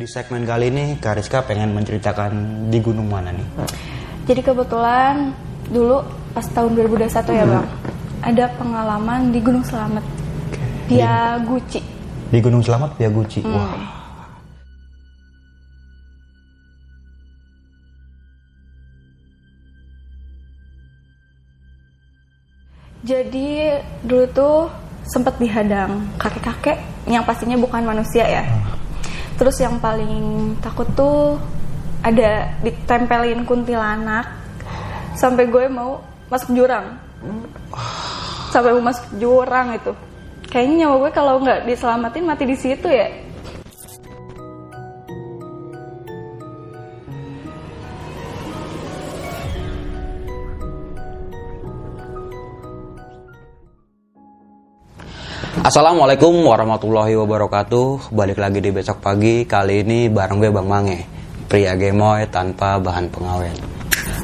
Di segmen kali ini Kariska pengen menceritakan di gunung mana nih? Jadi kebetulan dulu pas tahun 2021 ya bang, ada pengalaman di Gunung Selamet, dia Guci. Di Gunung Selamat via Guci. Hmm. Wah, Jadi dulu tuh sempat dihadang kakek-kakek yang pastinya bukan manusia ya. Terus yang paling takut tuh ada ditempelin kuntilanak sampai gue mau masuk jurang. Sampai mau masuk jurang itu. Kayaknya nyawa gue kalau nggak diselamatin mati di situ ya. Assalamualaikum warahmatullahi wabarakatuh. Balik lagi di besok pagi. Kali ini bareng gue Bang Mange, pria gemoy tanpa bahan pengawet.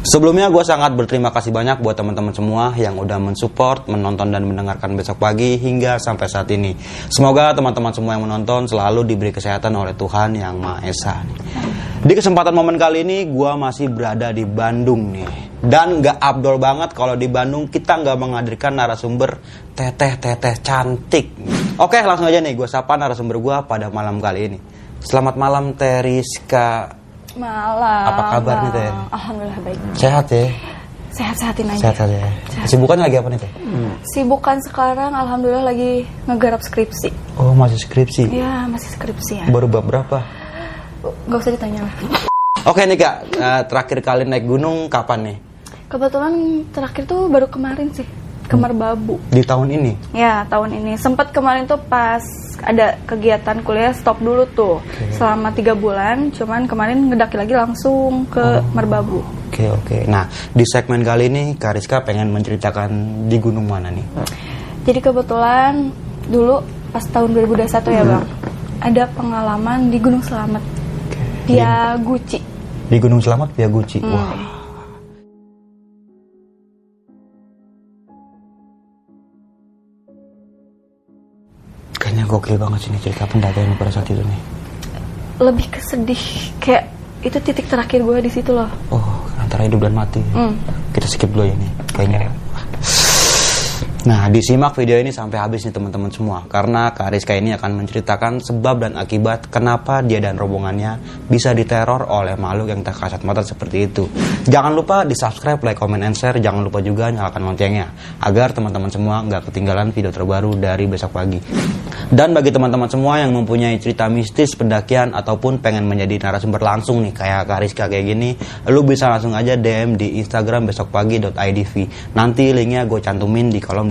Sebelumnya gue sangat berterima kasih banyak buat teman-teman semua yang udah mensupport, menonton dan mendengarkan besok pagi hingga sampai saat ini. Semoga teman-teman semua yang menonton selalu diberi kesehatan oleh Tuhan yang Maha Esa. Di kesempatan momen kali ini gue masih berada di Bandung nih. Dan gak abdol banget kalau di Bandung kita nggak menghadirkan narasumber teteh-teteh cantik. Oke langsung aja nih gue sapa narasumber gue pada malam kali ini. Selamat malam Teriska. Malam. Apa kabar nih, Teh? Bang. Alhamdulillah baik. Sehat ya? Sehat-sehatin aja. Sehat aja. Kesibukan lagi apa nih Teh? Sibukan sekarang alhamdulillah lagi ngegarap skripsi. Oh masih skripsi. Ya, masih skripsi ya. Baru bab berapa? Gak usah ditanya lah. Oke nih kak, Eh, terakhir kali naik gunung kapan nih? Kebetulan terakhir tuh baru kemarin sih. Ke Merbabu. Di tahun ini? Ya, tahun ini. Sempat kemarin tuh pas ada kegiatan kuliah stop dulu tuh. Selama tiga bulan. Cuman kemarin ngedaki lagi langsung ke Merbabu. Oke oke. Nah di segmen kali ini Kariska pengen menceritakan di gunung mana nih? Jadi kebetulan dulu pas tahun 2021 ya bang. Ada pengalaman di Gunung Selamet. Dia Guci. Di Gunung Selamat via Guci. Hmm. Wah. Kayaknya gokil banget sih nih cerita pendakian pada saat itu nih. Lebih kesedih. Kayak itu titik terakhir gue di situ loh. Oh, antara hidup dan mati. Hmm. Kita skip dulu ya nih. Kayaknya. Nah, disimak video ini sampai habis nih teman-teman semua karena Kak Rizka ini akan menceritakan sebab dan akibat kenapa dia dan rombongannya bisa diteror oleh makhluk yang tak kasat mata seperti itu. Jangan lupa di subscribe, like, comment, and share. Jangan lupa juga nyalakan loncengnya agar teman-teman semua nggak ketinggalan video terbaru dari besok pagi. Dan bagi teman-teman semua yang mempunyai cerita mistis pendakian ataupun pengen menjadi narasumber langsung nih kayak Kak Rizka kayak gini, lu bisa langsung aja DM di Instagram besokpagi.idv. Nanti linknya gue cantumin di kolom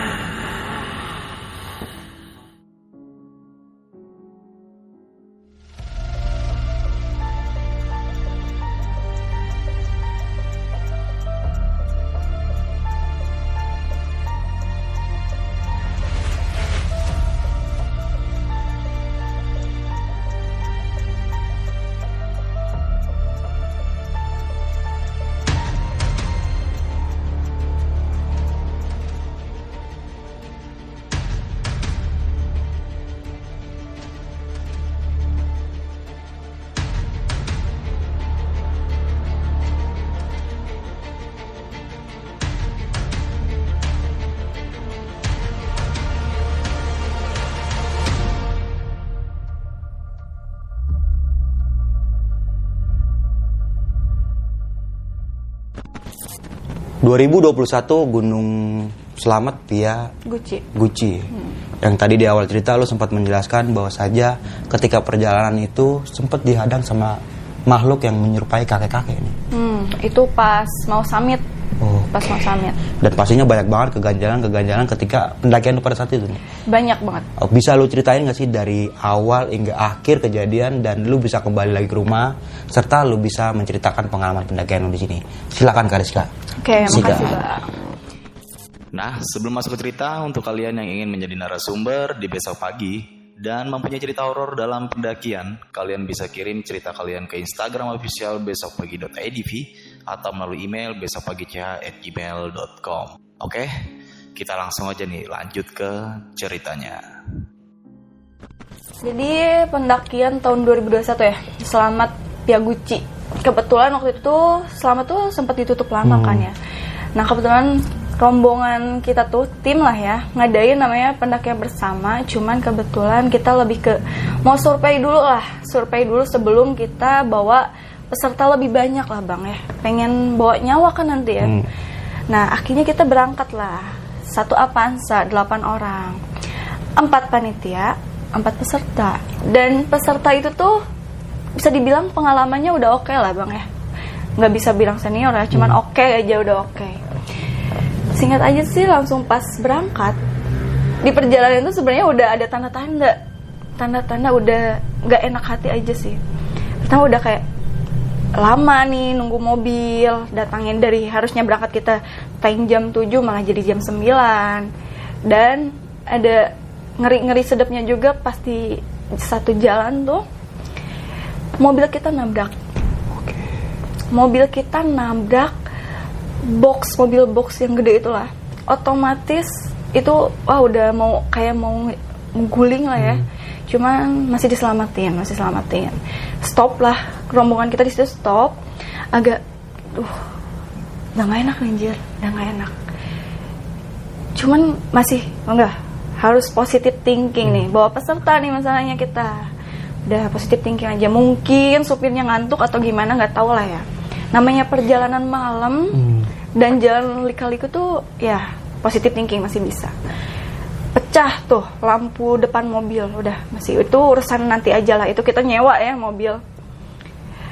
...2021 Gunung Selamat via Guci. Gucci. Yang tadi di awal cerita lo sempat menjelaskan bahwa saja ketika perjalanan itu sempat dihadang sama makhluk yang menyerupai kakek-kakek nih. Hmm, itu pas mau summit. Oh. Pas mau summit. Dan pastinya banyak banget keganjalan-keganjalan ketika pendakian pada saat itu nih. Banyak banget. Oh, bisa lu ceritain gak sih dari awal hingga akhir kejadian dan lu bisa kembali lagi ke rumah serta lu bisa menceritakan pengalaman pendakian lu di sini. Silakan Kariska. Oke, Sika. makasih, Bang. Nah, sebelum masuk ke cerita, untuk kalian yang ingin menjadi narasumber di besok pagi dan mempunyai cerita horor dalam pendakian, kalian bisa kirim cerita kalian ke Instagram official besokpagi.idv atau melalui email besokpagi.gmail.com. Oke, kita langsung aja nih lanjut ke ceritanya. Jadi pendakian tahun 2021 ya, Selamat Piaguchi. Kebetulan waktu itu Selamat tuh sempat ditutup lama kan ya. Nah kebetulan rombongan kita tuh tim lah ya ngadain namanya pendakian bersama. Cuman kebetulan kita lebih ke mau survei dulu lah, survei dulu sebelum kita bawa peserta lebih banyak lah bang ya. Pengen bawa nyawa kan nanti ya. Hmm. Nah akhirnya kita berangkat lah satu Avanza delapan orang empat panitia, empat peserta. Dan peserta itu tuh bisa dibilang pengalamannya udah oke lah bang ya. Nggak bisa bilang senior ya, cuman oke aja udah oke. Singkat aja sih langsung pas berangkat di perjalanan itu sebenarnya udah ada tanda-tanda, tanda-tanda udah nggak enak hati aja sih. Pertama udah kayak lama nih nunggu mobil. Datangin dari harusnya berangkat kita time jam 7 malah jadi jam 9 dan ada ngeri-ngeri sedapnya juga pasti satu jalan tuh mobil kita nabrak. Mobil kita nabrak box mobil box yang gede itulah. Otomatis itu wah udah mau kayak mau guling lah ya. Cuman masih diselamatin masih selamatin. Stop lah rombongan kita di situ stop. Agak uh udah gak enak anjir. Udah gak enak. Cuman masih oh enggak harus positive thinking nih. Bawa peserta nih masalahnya kita. Udah positive thinking aja. Mungkin supirnya ngantuk atau gimana nggak tahu lah ya. Namanya perjalanan malam Hmm. dan jalan lika-liku tuh ya positive thinking masih bisa. Pecah tuh lampu depan mobil. Udah masih itu urusan nanti aja lah. Itu kita nyewa ya mobil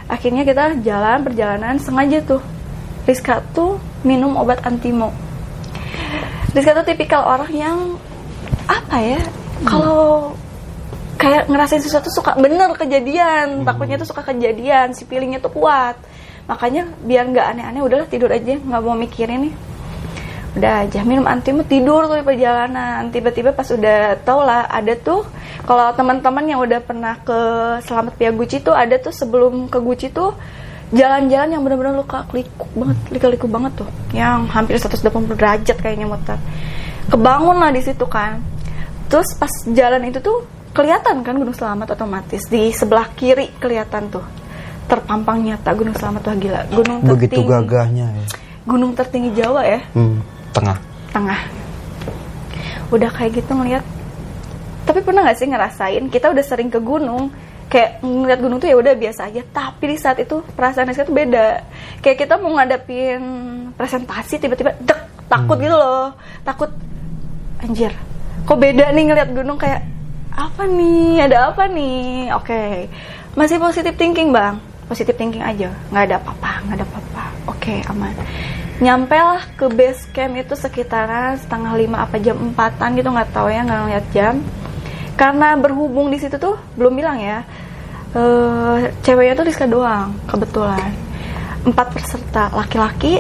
akhirnya kita jalan perjalanan sengaja tuh. Rizka tuh minum obat antimo. Rizka tuh tipikal orang yang apa ya kalau kayak ngerasain sesuatu suka bener kejadian. Takutnya tuh suka kejadian si feelingnya tuh kuat. Makanya biar nggak aneh-aneh udahlah tidur aja nggak mau mikirin nih udah aja minum antimo tidur tuh di perjalanan. Tiba-tiba pas udah tau lah ada tuh kalau teman-teman yang udah pernah ke Selamat Pia Guci tuh ada tuh sebelum ke Guci tuh jalan-jalan yang bener-bener luka liku banget liku-liku banget tuh. Yang hampir 180 derajat kayaknya muter. Kebangun lah di situ kan. Terus pas jalan itu tuh kelihatan kan Gunung Selamat otomatis. Di sebelah kiri kelihatan tuh. Terpampang nyata Gunung Selamat tuh gila. Gunung Begitu tertinggi. gagahnya ya. gunung tertinggi Jawa ya. Hmm, tengah. tengah. Udah kayak gitu ngeliat. Tapi pernah nggak sih ngerasain kita udah sering ke gunung? Kayak ngeliat gunung tuh ya udah biasa aja. Tapi di saat itu perasaan Rizka tuh beda. Kayak kita mau ngadepin presentasi tiba-tiba dek takut gitu loh. Takut anjir kok beda nih ngeliat gunung kayak apa nih? Ada apa nih? Oke. Masih positive thinking bang. Positive thinking aja. Nggak ada apa-apa nggak ada apa-apa. Oke aman nyampe lah ke base camp itu sekitaran setengah lima apa jam empatan gitu nggak tahu ya nggak ngeliat jam karena berhubung di situ tuh belum bilang ya eh ceweknya tuh Rizka doang kebetulan empat peserta laki-laki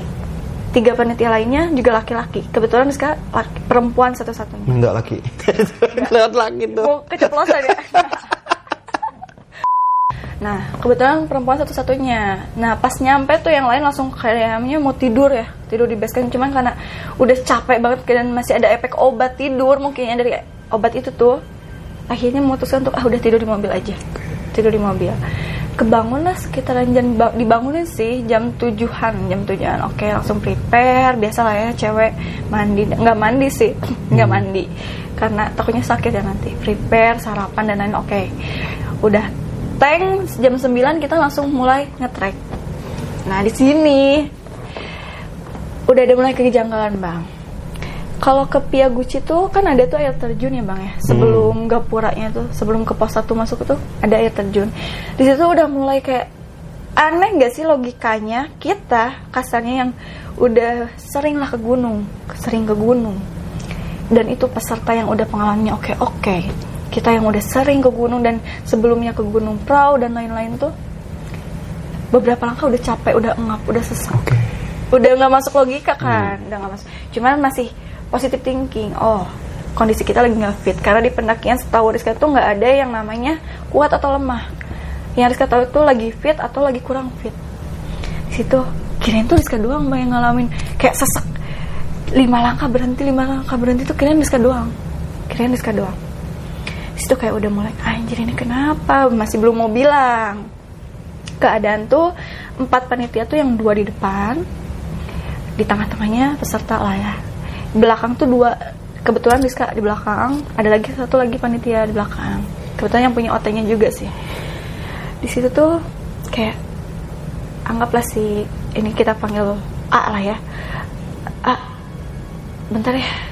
tiga panitia lainnya juga laki-laki kebetulan Rizka laki, perempuan satu-satunya Enggak laki. Lewat laki tuh. Oh, keceplosan ya. Nah, kebetulan perempuan satu-satunya. Nah, pas nyampe tuh yang lain langsung kayaknya mau tidur ya, tidur di base camp. Cuman karena udah capek banget dan masih ada efek obat tidur mungkin ya dari obat itu tuh, akhirnya memutuskan untuk ah udah tidur di mobil aja, tidur di mobil. Kebangun lah sekitaran jam dibangunin sih jam tujuhan, jam tujuhan. Oke, langsung prepare, biasa lah ya cewek mandi, nggak mandi sih, nggak mandi karena takutnya sakit ya nanti. Prepare, sarapan dan lain oke. Udah tank jam 9 kita langsung mulai ngetrek. Nah, di sini udah ada mulai kejanggalan, Bang. Kalau ke Piaguchi tuh kan ada tuh air terjun ya, Bang ya. Sebelum gapuranya tuh, sebelum ke pos 1 masuk tuh ada air terjun. Di situ udah mulai kayak aneh nggak sih logikanya kita kasarnya yang udah sering lah ke gunung sering ke gunung dan itu peserta yang udah pengalamannya oke oke kita yang udah sering ke gunung dan sebelumnya ke gunung perahu dan lain-lain tuh beberapa langkah udah capek udah engap udah sesak. Oke. udah nggak masuk logika kan udah nggak masuk. Cuman masih positive thinking oh kondisi kita lagi nggak fit karena di pendakian setahu Rizka tuh nggak ada yang namanya kuat atau lemah. Yang Rizka tahu itu lagi fit atau lagi kurang fit. Di situ kirain tuh Rizka doang Mbak, yang ngalamin. Kayak sesek lima langkah berhenti lima langkah berhenti tuh kirain Rizka doang. Kirain Rizka doang di situ kayak udah mulai anjir ini kenapa? Masih belum mau bilang. Keadaan tuh empat panitia tuh yang dua di depan di tengah-tengahnya peserta lah ya. Belakang tuh dua kebetulan Rizka di belakang ada lagi satu lagi panitia di belakang. Kebetulan yang punya OT-nya juga sih. Di situ tuh kayak anggaplah si ini kita panggil A lah ya. A bentar ya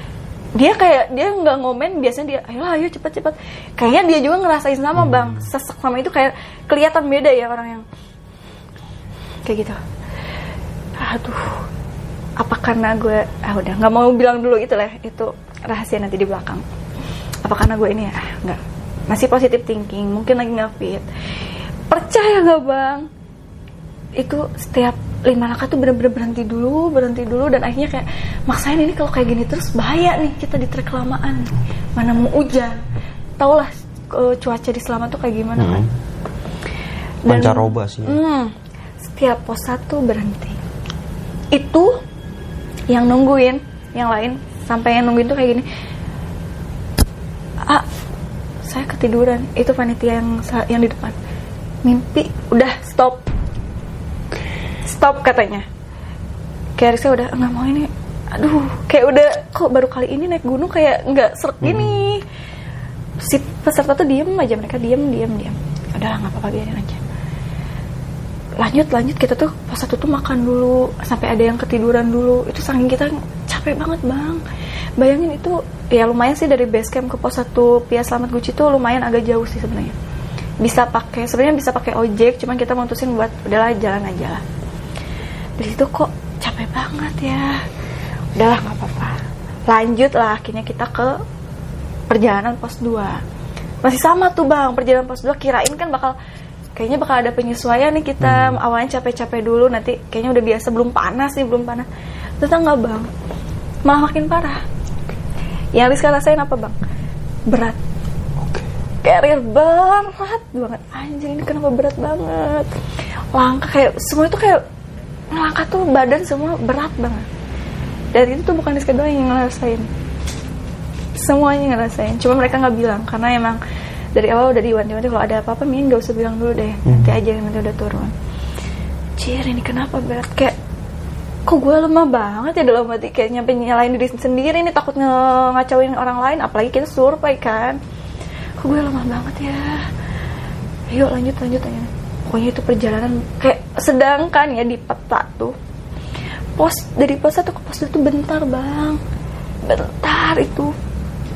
dia kayak dia nggak ngomen biasanya dia ayo ayo cepet cepet. Kayaknya dia juga ngerasain sama bang. Sesek sama itu kayak kelihatan beda ya orang yang kayak gitu. Aduh apa karena gue ah udah nggak mau bilang dulu itu lah. Itu rahasia nanti di belakang. Apa karena gue ini ya? Ah, nggak. Masih positive thinking mungkin lagi nggak fit percaya nggak bang itu setiap lima langkah tuh bener-bener berhenti dulu berhenti dulu dan akhirnya kayak maksain ini kalau kayak gini terus bahaya nih kita di trek kelamaan mana mau hujan tau lah cuaca di selama tuh kayak gimana kan Dan- Pancaroba sih. Hmm, setiap pos satu berhenti. Itu yang nungguin, yang lain sampai yang nungguin tuh kayak gini. Ah, saya ketiduran. Itu panitia yang yang di depan. Mimpi, udah stop. Stop katanya. Kayak saya udah nggak mau ini. Aduh, kayak udah kok baru kali ini naik gunung kayak nggak seret gini. Si peserta tuh diem aja mereka diem diem diem. Udah nggak apa-apa biarin aja lanjut lanjut kita tuh pas satu tuh makan dulu sampai ada yang ketiduran dulu itu saking kita capek banget bang bayangin itu ya lumayan sih dari base camp ke pos satu Pia Selamat Guci tuh lumayan agak jauh sih sebenarnya bisa pakai sebenarnya bisa pakai ojek cuman kita mutusin buat udahlah jalan aja lah dari situ kok capek banget ya. Udahlah nggak apa-apa. Lanjut lah akhirnya kita ke perjalanan pos 2 masih sama tuh bang. Perjalanan pos 2 kirain kan bakal kayaknya bakal ada penyesuaian nih kita. Awalnya capek-capek dulu nanti kayaknya udah biasa belum panas nih belum panas. Ternyata nggak bang? Malah makin parah. Yang Rizka rasain apa bang? Berat. Carrier berat banget. Anjing ini kenapa berat banget? Langkah kayak semua itu kayak langkah tuh badan semua berat banget. Dari itu tuh bukan Rizka doang yang ngerasain. Semuanya ngerasain. Cuma mereka nggak bilang karena emang dari awal udah diwanti-wanti kalau ada apa-apa min gak usah bilang dulu deh. Nanti aja nanti udah turun. Cir ini kenapa berat kayak kok gue lemah banget ya dalam hati? Kayak nyampe nyalain diri sendiri nih takut nge- ngacauin orang lain apalagi kita survei kan? Kok gue lemah banget ya? Yuk lanjut lanjut lanjut pokoknya itu perjalanan kayak sedangkan ya di peta tuh. Pos dari pos satu ke pos tuh bentar bang. Bentar itu.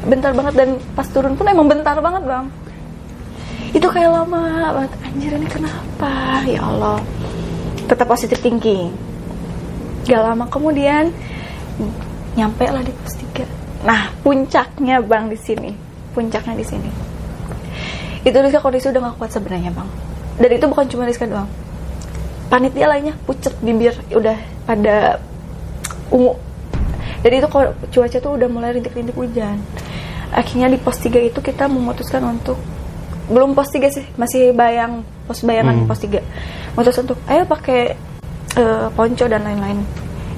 Bentar banget dan pas turun pun emang bentar banget bang. Itu kayak lama banget. Anjir ini kenapa? Ya Allah. Tetap positive thinking. Gak lama kemudian nyampe lah di pos 3 nah puncaknya bang di sini. Puncaknya di sini. Itu Rizka kondisi udah gak kuat sebenarnya bang dan itu bukan cuma Rizka doang. Panitia lainnya pucet bibir udah pada ungu. Jadi itu kalau cuaca tuh udah mulai rintik-rintik hujan. Akhirnya di pos 3 itu kita memutuskan untuk belum pos 3 sih masih bayang pos bayangan pos 3 memutuskan untuk ayo pakai eh, ponco dan lain-lain.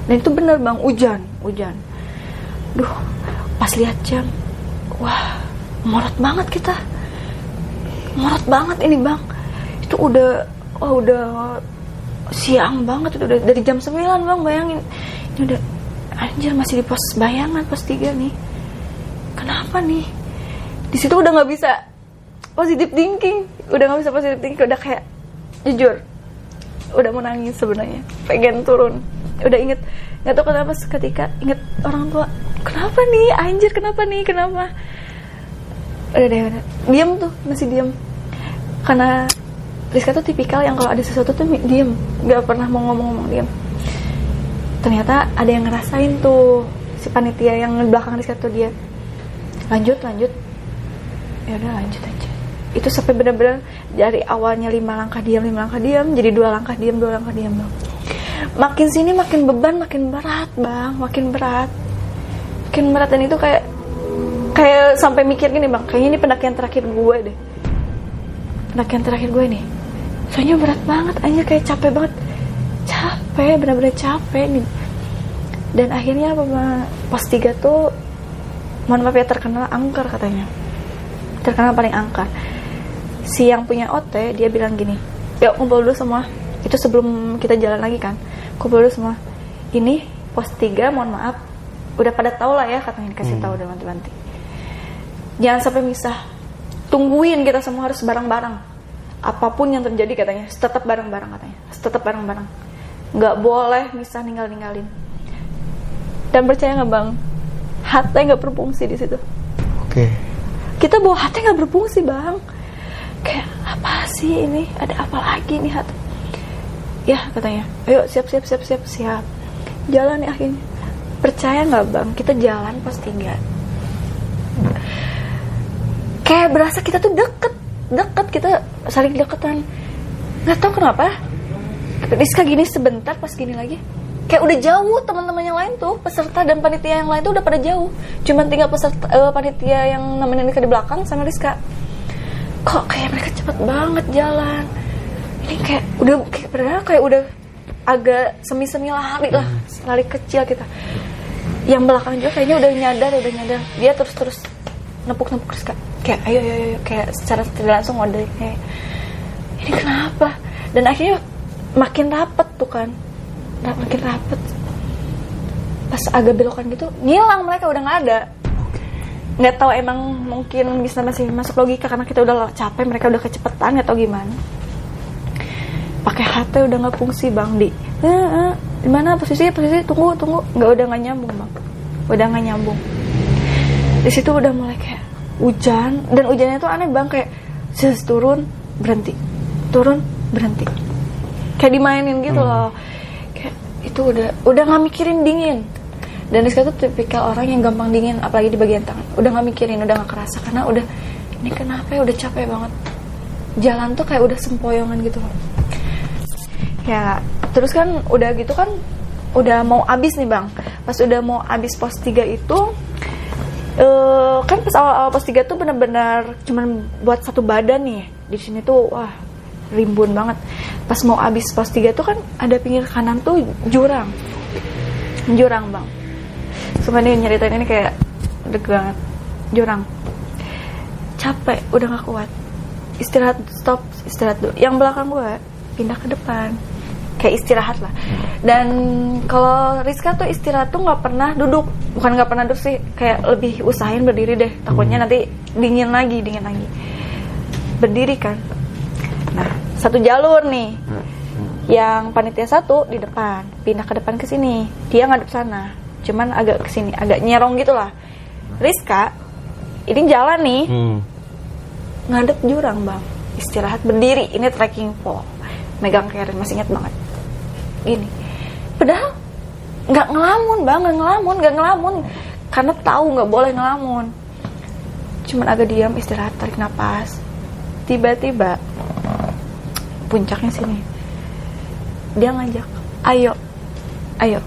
Dan itu bener bang. Hujan hujan. Duh pas lihat jam wah morot banget kita. Morot banget ini bang itu udah wah udah siang banget udah dari jam 9 bang bayangin. Ini udah anjir masih di pos bayangan pos 3 nih. Kenapa nih? Di situ udah nggak bisa positive thinking. Udah nggak bisa positive thinking udah kayak jujur udah mau nangis sebenarnya. Pengen turun. Udah inget nggak tahu kenapa seketika inget orang tua kenapa nih? Anjir kenapa nih? Kenapa? Udah deh udah. Diam tuh masih diam karena Rizka tuh tipikal yang kalau ada sesuatu tuh diem. Nggak pernah mau ngomong-ngomong diem. Ternyata ada yang ngerasain tuh si panitia yang belakang Rizka tuh dia. Lanjut lanjut. Ya udah lanjut aja. Itu sampai bener-bener dari awalnya lima langkah diam lima langkah diam jadi dua langkah diam dua langkah diam. Bang makin sini makin beban makin berat bang. Makin berat. Makin berat. Dan itu kayak kayak sampai mikir gini bang. Kayaknya ini pendakian terakhir gue deh. Pendakian terakhir gue nih soalnya berat banget aja kayak capek banget. Capek bener-bener capek nih. Dan akhirnya pos tiga tuh mohon maaf ya terkenal angker katanya. Terkenal paling angker. Si yang punya OT dia bilang gini yuk kumpul dulu semua. Itu sebelum kita jalan lagi kan. Kumpul dulu semua. Ini pos 3 mohon maaf udah pada tahu lah ya katanya dikasih tahu udah bantu-bantu. Jangan sampai misah. Tungguin kita semua harus bareng-barang apa pun yang terjadi katanya tetap bareng-bareng katanya tetap bareng-bareng. Nggak boleh misah ninggal-ninggalin dan percaya nggak bang? Hati nggak berfungsi di situ. Oke. kita bawa hati nggak berfungsi bang. Kayak apa sih ini? Ada apa lagi nih hati ya katanya ayo siap siap siap siap siap. Jalan nih akhirnya. Percaya nggak bang? Kita jalan pas tiga. Kayak berasa kita tuh deket deket kita saling deketan. Nggak tahu kenapa. Rizka gini sebentar pas gini lagi. Kayak udah jauh teman-teman yang lain tuh peserta dan panitia yang lain tuh udah pada jauh. Cuman tinggal peserta eh, panitia yang nemenin Rizka di belakang sama Rizka. Kok kayak mereka cepet banget jalan? Ini kayak udah kayak padahal kayak udah agak semi-semi lari lah. Lari kecil kita. Yang belakang juga kayaknya udah nyadar udah nyadar. Dia terus-terus nepuk-nepuk Rizka kayak ayo ayo ayo kayak secara tidak langsung ngode kayak ini kenapa? Dan akhirnya makin rapet tuh kan makin rapet. Pas agak belokan gitu ngilang mereka udah nggak ada. Nggak tahu emang mungkin bisa masih masuk logika karena kita udah capek mereka udah kecepetan atau gimana. Pakai HP udah nggak fungsi bang di. Eh, eh, di mana? Posisi posisi tunggu tunggu. Nggak udah nggak nyambung bang. Udah nggak nyambung di situ udah mulai kayak hujan dan hujannya tuh aneh bang kayak sis turun berhenti. Turun berhenti. Kayak dimainin gitu loh. Kayak itu udah udah nggak mikirin dingin. Dan Rizka tuh tipikal orang yang gampang dingin apalagi di bagian tangan. Udah nggak mikirin udah nggak kerasa karena udah ini kenapa ya udah capek banget. Jalan tuh kayak udah sempoyongan gitu loh. Ya terus kan udah gitu kan udah mau abis nih bang. Pas udah mau abis pos 3 itu eh kan pas awal-awal pos 3 tuh bener-bener cuman buat satu badan nih. Di sini tuh wah rimbun banget. Pas mau abis pos 3 tuh kan ada pinggir kanan tuh jurang. Jurang bang. Sumpah nih nyeritain ini kayak deg banget. Jurang. Capek udah gak kuat. Istirahat stop istirahat dulu. Yang belakang gue pindah ke depan kayak istirahat lah. Dan kalau Rizka tuh istirahat tuh nggak pernah duduk. Bukan nggak pernah duduk sih kayak lebih usahain berdiri deh. Takutnya nanti dingin lagi dingin lagi. Berdiri kan. Nah satu jalur nih. Yang panitia satu di depan pindah ke depan ke sini. Dia ngadep sana cuman agak ke sini agak nyerong gitu lah. Rizka ini jalan nih. Hmm. ngadep jurang bang. Istirahat berdiri ini trekking pole. Megang carry masih ingat banget gini padahal nggak ngelamun bang nggak ngelamun nggak ngelamun. Karena tahu nggak boleh ngelamun. Cuman agak diam istirahat tarik napas. Tiba-tiba puncaknya sini. Dia ngajak ayo ayo.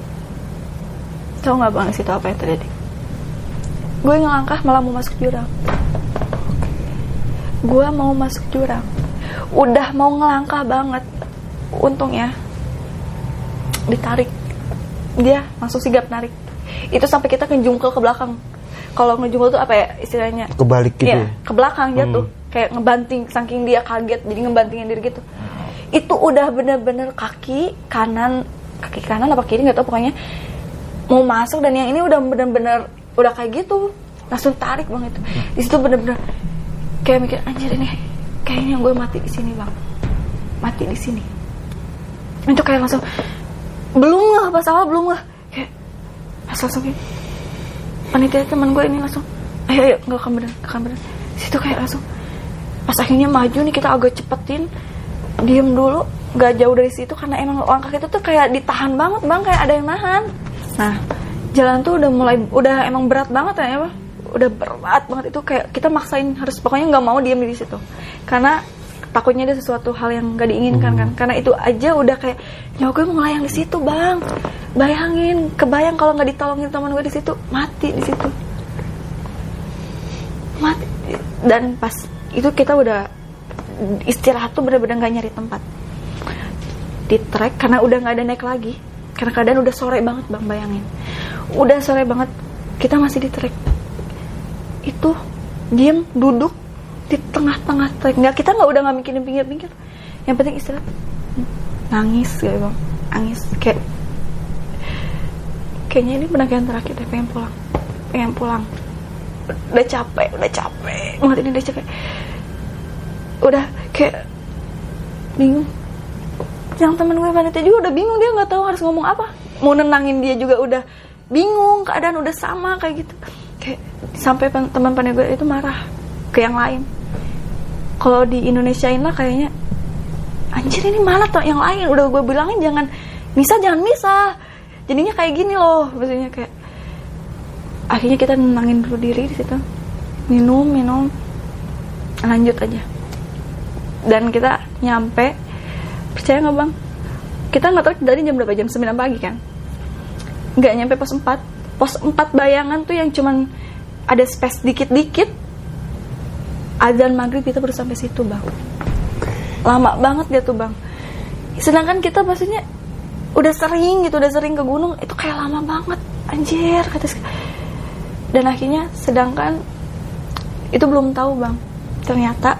Tahu nggak bang situ apa yang terjadi? Gue ngelangkah malah mau masuk jurang. Gue mau masuk jurang. Udah mau ngelangkah banget untungnya ditarik. Dia langsung sigap narik. Itu sampai kita ngejungkel ke belakang. Kalau ngejungkel tuh apa ya istilahnya? Kebalik gitu. Iya, ya? ke belakang jatuh kayak ngebanting saking dia kaget jadi ngebantingin diri gitu. Itu udah bener-bener kaki kanan kaki kanan apa kiri nggak tahu pokoknya mau masuk dan yang ini udah bener-bener udah kayak gitu. Langsung tarik banget itu. Di situ bener-bener kayak mikir anjir ini kayaknya gue mati di sini bang. Mati di sini. Itu kayak langsung belum lah pas awal belum lah. Kayak pas langsung kayak panitia teman gue ini langsung ayo ayo nggak akan bener akan bener. Situ kayak langsung pas akhirnya maju nih kita agak cepetin diem dulu nggak jauh dari situ karena emang langkah itu tuh kayak ditahan banget bang kayak ada yang nahan. Nah jalan tuh udah mulai udah emang berat banget ya bang. Udah berat banget itu kayak kita maksain harus pokoknya nggak mau diem di situ. Karena takutnya ada sesuatu hal yang nggak diinginkan kan. Karena itu aja udah kayak nyawa gue mau melayang di situ bang. Bayangin kebayang kalau nggak ditolongin teman gue di situ mati di situ. Mati. Dan pas itu kita udah istirahat tuh bener-bener nggak nyari tempat. Di trek karena udah nggak ada naik lagi. Karena keadaan udah sore banget bang bayangin. Udah sore banget kita masih di trek. Itu diem duduk di tengah-tengah nggak kita nggak udah nggak mikirin pinggir-pinggir. Yang penting istirahat. Nangis ya bang nangis kayak kayaknya ini pendakian terakhir deh pengen pulang. Pengen pulang. Udah capek udah capek. Banget ini udah capek. Udah kayak bingung. Yang temen gue panitia juga udah bingung. Dia nggak tahu harus ngomong apa. Mau nenangin dia juga udah bingung keadaan udah sama kayak gitu. Kayak sampai teman panitia gue itu marah ke yang lain kalau di Indonesia lah kayaknya anjir ini mana tuh yang lain udah gue bilangin jangan misah jangan misah. Jadinya kayak gini loh maksudnya kayak akhirnya kita nenangin dulu diri di situ. Minum minum lanjut aja. Dan kita nyampe percaya nggak bang? Kita nggak tahu dari jam berapa jam 9 pagi kan? Nggak nyampe pos 4 pos 4 bayangan tuh yang cuman ada space dikit-dikit azan maghrib kita baru sampai situ bang. Lama banget dia tuh bang. Sedangkan kita maksudnya udah sering gitu udah sering ke gunung itu kayak lama banget. Anjir kata dan akhirnya sedangkan itu belum tahu bang. Ternyata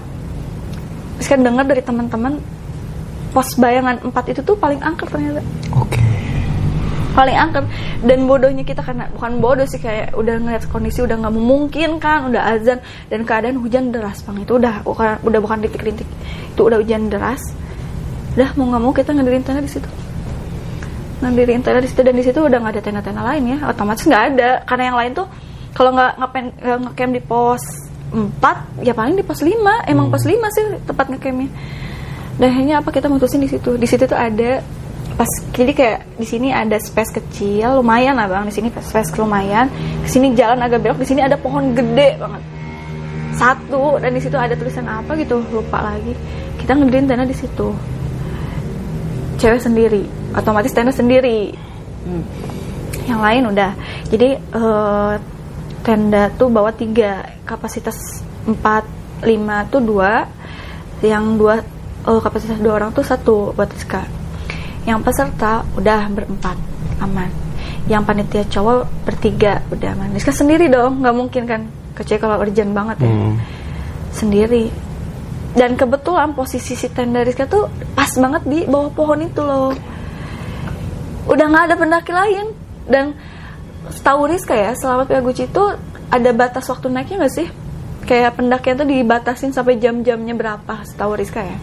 kan dengar dari teman-teman pos bayangan 4 itu tuh paling angker ternyata. Oke. Paling angker dan bodohnya kita karena bukan bodoh sih kayak udah ngeliat kondisi udah nggak memungkinkan udah azan dan keadaan hujan deras bang itu udah bukan udah bukan rintik-rintik. Itu udah hujan deras. Udah mau nggak mau kita ngedirin tenda di situ. Ngedirin tenda di situ dan di situ udah nggak ada tenda-tenda lain ya. Otomatis nggak ada. Karena yang lain tuh kalau nggak ngapain nggak ngecamp di pos 4 ya paling di pos 5 emang pos 5 sih tempat ngecampnya. Dan akhirnya apa kita mutusin di situ. Di situ tuh ada pas jadi kayak di sini ada space kecil lumayan lah bang di sini space lumayan. Di sini jalan agak belok di sini ada pohon gede banget. Satu dan di situ ada tulisan apa gitu lupa lagi. Kita ngedirin tenda di situ. Cewek sendiri otomatis tenda sendiri. Yang lain udah. Jadi eh, tenda tuh bawa tiga kapasitas empat lima tuh dua yang dua eh, kapasitas dua orang tuh satu buat Rizka yang peserta udah berempat aman. Yang panitia cowok bertiga udah aman. Rizka sendiri dong nggak mungkin kan? Kecuali kalau urgent banget ya. Hmm. sendiri. Dan kebetulan posisi si tenda Rizka tuh pas banget di bawah pohon itu loh. Udah nggak ada pendaki lain. Dan setahu Rizka ya selama Piaguci itu ada batas waktu naiknya nggak sih? Kayak pendakian tuh dibatasin sampai jam-jamnya berapa setahu Rizka ya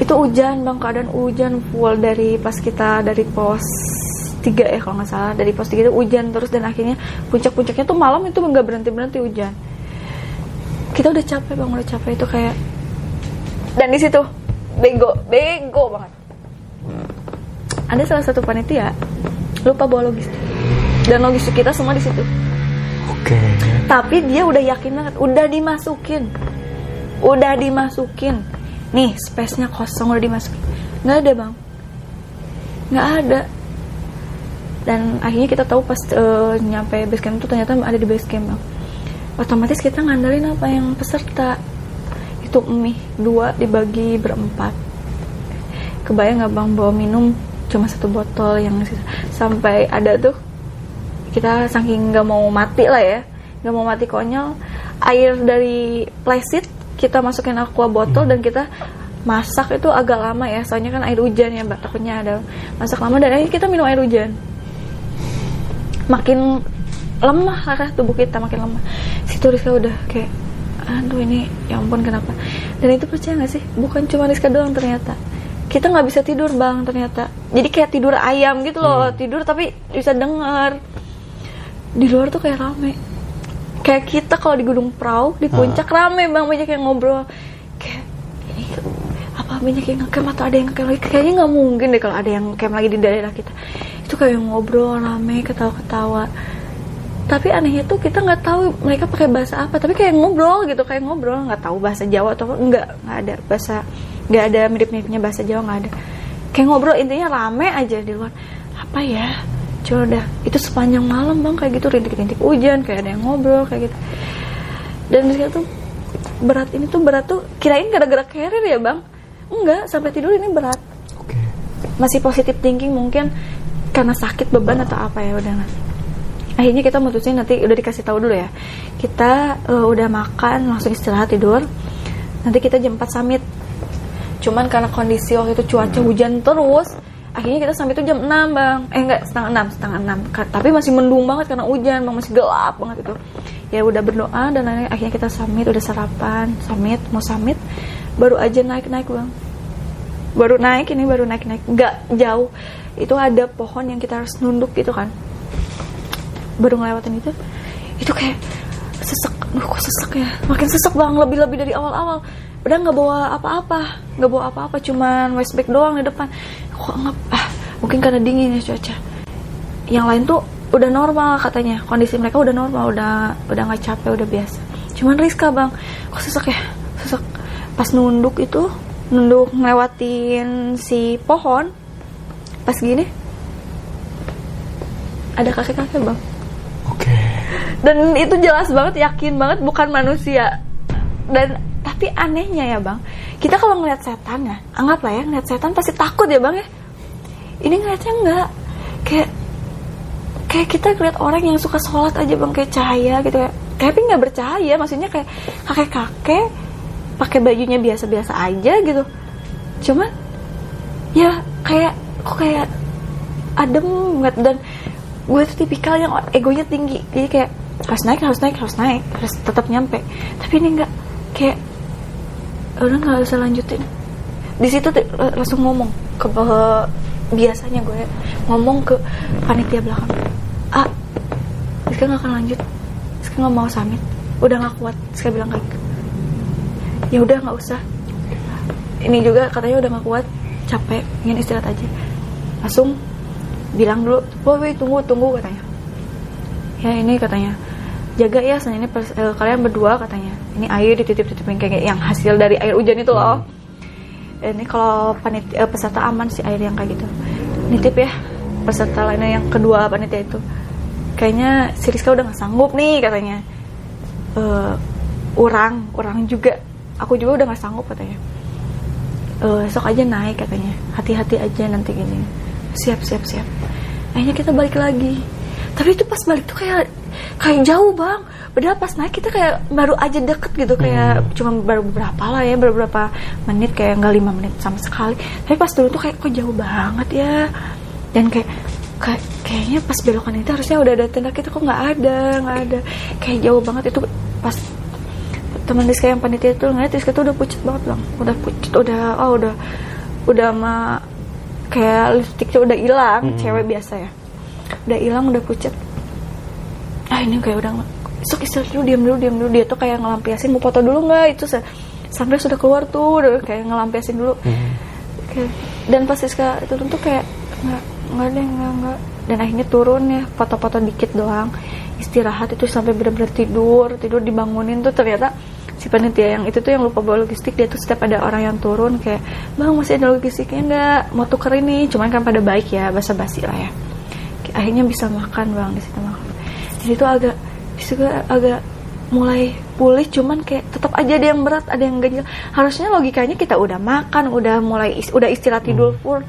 itu hujan bang. Keadaan hujan full dari pas kita dari pos 3 ya kalau nggak salah. Dari pos 3 itu hujan terus dan akhirnya puncak-puncaknya tuh malam itu nggak berhenti berhenti hujan. Kita udah capek bang. Udah capek itu kayak dan di situ bego bego banget. Ada salah satu panitia lupa bawa logistik dan logistik kita semua di situ. Oke. tapi dia udah yakin banget udah dimasukin. Udah dimasukin nih space-nya kosong udah dimasukin. Nggak ada bang. Nggak ada. Dan akhirnya kita tahu pas eh, nyampe base camp itu ternyata ada di base camp bang. Otomatis kita ngandelin apa yang peserta. Itu mie dua dibagi berempat. Kebayang nggak bang bawa minum cuma satu botol yang sampai ada tuh kita saking nggak mau mati lah ya. Nggak mau mati konyol air dari plastik kita masukin aqua botol dan kita masak itu agak lama ya. Soalnya kan air hujan ya mbak. Takutnya ada masak lama dan akhirnya kita minum air hujan. Makin lemah arah tubuh kita makin lemah. Situ Rizka udah kayak aduh ini ya ampun kenapa? Dan itu percaya nggak sih? Bukan cuma Rizka doang ternyata. Kita nggak bisa tidur bang ternyata. Jadi kayak tidur ayam gitu loh tidur tapi bisa denger. Di luar tuh kayak rame kayak kita kalau di gunung perahu di puncak rame bang banyak yang ngobrol. Kayak ini banyak yang ngecamp atau ada yang ngecamp lagi? Kayaknya nggak mungkin deh kalau ada yang ngecamp lagi di daerah kita. Itu kayak ngobrol rame ketawa-ketawa. Tapi anehnya tuh kita nggak tahu mereka pakai bahasa apa. Tapi kayak ngobrol gitu kayak ngobrol. Nggak tahu bahasa Jawa atau enggak nggak ada bahasa nggak ada mirip-miripnya bahasa Jawa nggak ada. Kayak ngobrol intinya rame aja di luar. Apa ya coba dah. Itu sepanjang malam bang. Kayak gitu rintik-rintik hujan kayak ada yang ngobrol kayak gitu. Dan situ tuh berat ini tuh berat tuh kirain gara-gara carrier ya bang? Enggak sampai tidur ini berat. Oke. masih positif thinking mungkin karena sakit beban atau apa ya udah akhirnya kita mutusin nanti udah dikasih tahu dulu ya. Kita eh, udah makan langsung istirahat tidur. Nanti kita jam 4 summit. Cuman karena kondisi waktu itu cuaca hujan terus akhirnya kita sampai itu jam 6 bang. Eh enggak setengah 6 setengah 6 Ka- tapi masih mendung banget karena hujan bang. Masih gelap banget itu. Ya udah berdoa dan akhirnya kita summit udah sarapan summit mau summit baru aja naik naik bang. Baru naik ini baru naik naik nggak jauh. Itu ada pohon yang kita harus nunduk gitu kan. Baru ngelewatin itu itu kayak sesek. Duh, kok sesek ya? Makin sesek bang. Lebih lebih dari awal awal udah nggak bawa apa-apa. Nggak bawa apa-apa cuman waist bag doang di depan kok nggak ah mungkin karena dingin ya cuaca. Yang lain tuh udah normal katanya. Kondisi mereka udah normal udah udah nggak capek udah biasa. Cuman Rizka bang kok sesek ya? Sesek pas nunduk itu nunduk ngelewatin si pohon pas gini ada kakek-kakek bang. Oke. dan itu jelas banget yakin banget bukan manusia. Dan tapi anehnya ya bang kita kalau ngeliat setan ya anggaplah ya ngeliat setan pasti takut ya bang ya. Ini ngeliatnya enggak. Kayak kayak kita ngeliat orang yang suka sholat aja bang kayak cahaya gitu ya. Tapi nggak bercahaya maksudnya kayak kakek kakek pakai bajunya biasa-biasa aja gitu. Cuman ya kayak kok kayak adem banget. Dan gue tuh tipikal yang egonya tinggi. Jadi kayak harus naik harus naik harus naik harus tetap nyampe. Tapi ini enggak. Kayak udah nggak usah lanjutin. Di situ langsung ngomong ke ke- biasanya gue ngomong ke panitia belakang. Ah Rizka nggak akan lanjut. Rizka nggak mau summit. Udah nggak kuat Rizka bilang kayak gitu. Ya udah nggak usah. Ini juga katanya udah nggak kuat capek ingin istirahat aja. Langsung bilang dulu woi tunggu tunggu katanya. Ya ini katanya jaga ya ini eh, kalian berdua katanya. Ini air dititip-titipin kayak yang hasil dari air hujan itu loh. Ini kalau panitia eh, peserta aman sih air yang kayak gitu. Nitip ya peserta lainnya yang kedua panitia itu. Kayaknya si Rizka udah nggak sanggup nih katanya. Eh, orang orang juga. Aku juga udah nggak sanggup katanya. Eh, esok aja naik katanya. Hati-hati aja nanti gini. Siap siap siap. Akhirnya kita balik lagi tapi itu pas balik tuh kayak kayak jauh bang. Padahal pas naik kita kayak baru aja deket gitu kayak cuma baru beberapa lah ya beberapa menit kayak nggak lima menit sama sekali. Tapi pas turun tuh kayak kok jauh banget ya? Dan kayak kayak kayaknya pas belokan itu harusnya udah ada tenda kita kok nggak ada nggak ada. Kayak jauh banget itu pas teman Rizka yang panitia itu ngeliat Rizka tuh udah pucat banget bang. Udah pucat udah oh udah udah mah kayak lipstiknya udah hilang cewek biasa ya udah hilang udah pucat ah ini kayak udah sok istirahat dulu diam dulu diam dulu. Dia tuh kayak ngelampiasin mau foto dulu nggak? Itu sa- sampai sudah keluar tuh udah kayak ngelampiasin dulu. Kayak- dan pas Rizka turun tuh kayak nggak nggak deh nggak nggak. Dan akhirnya turun ya foto-foto dikit doang. Istirahat itu sampai benar-benar tidur tidur dibangunin tuh ternyata si panitia yang itu tuh yang lupa bawa logistik. Dia tuh setiap ada orang yang turun kayak bang masih ada logistiknya nggak? Mau tuker ini cuman kan pada baik ya basa-basi lah ya akhirnya bisa makan bang di situ makan. Jadi itu agak di situ agak mulai pulih cuman kayak tetap aja ada yang berat ada yang ganjil harusnya logikanya kita udah makan udah mulai is- udah istirahat tidur full.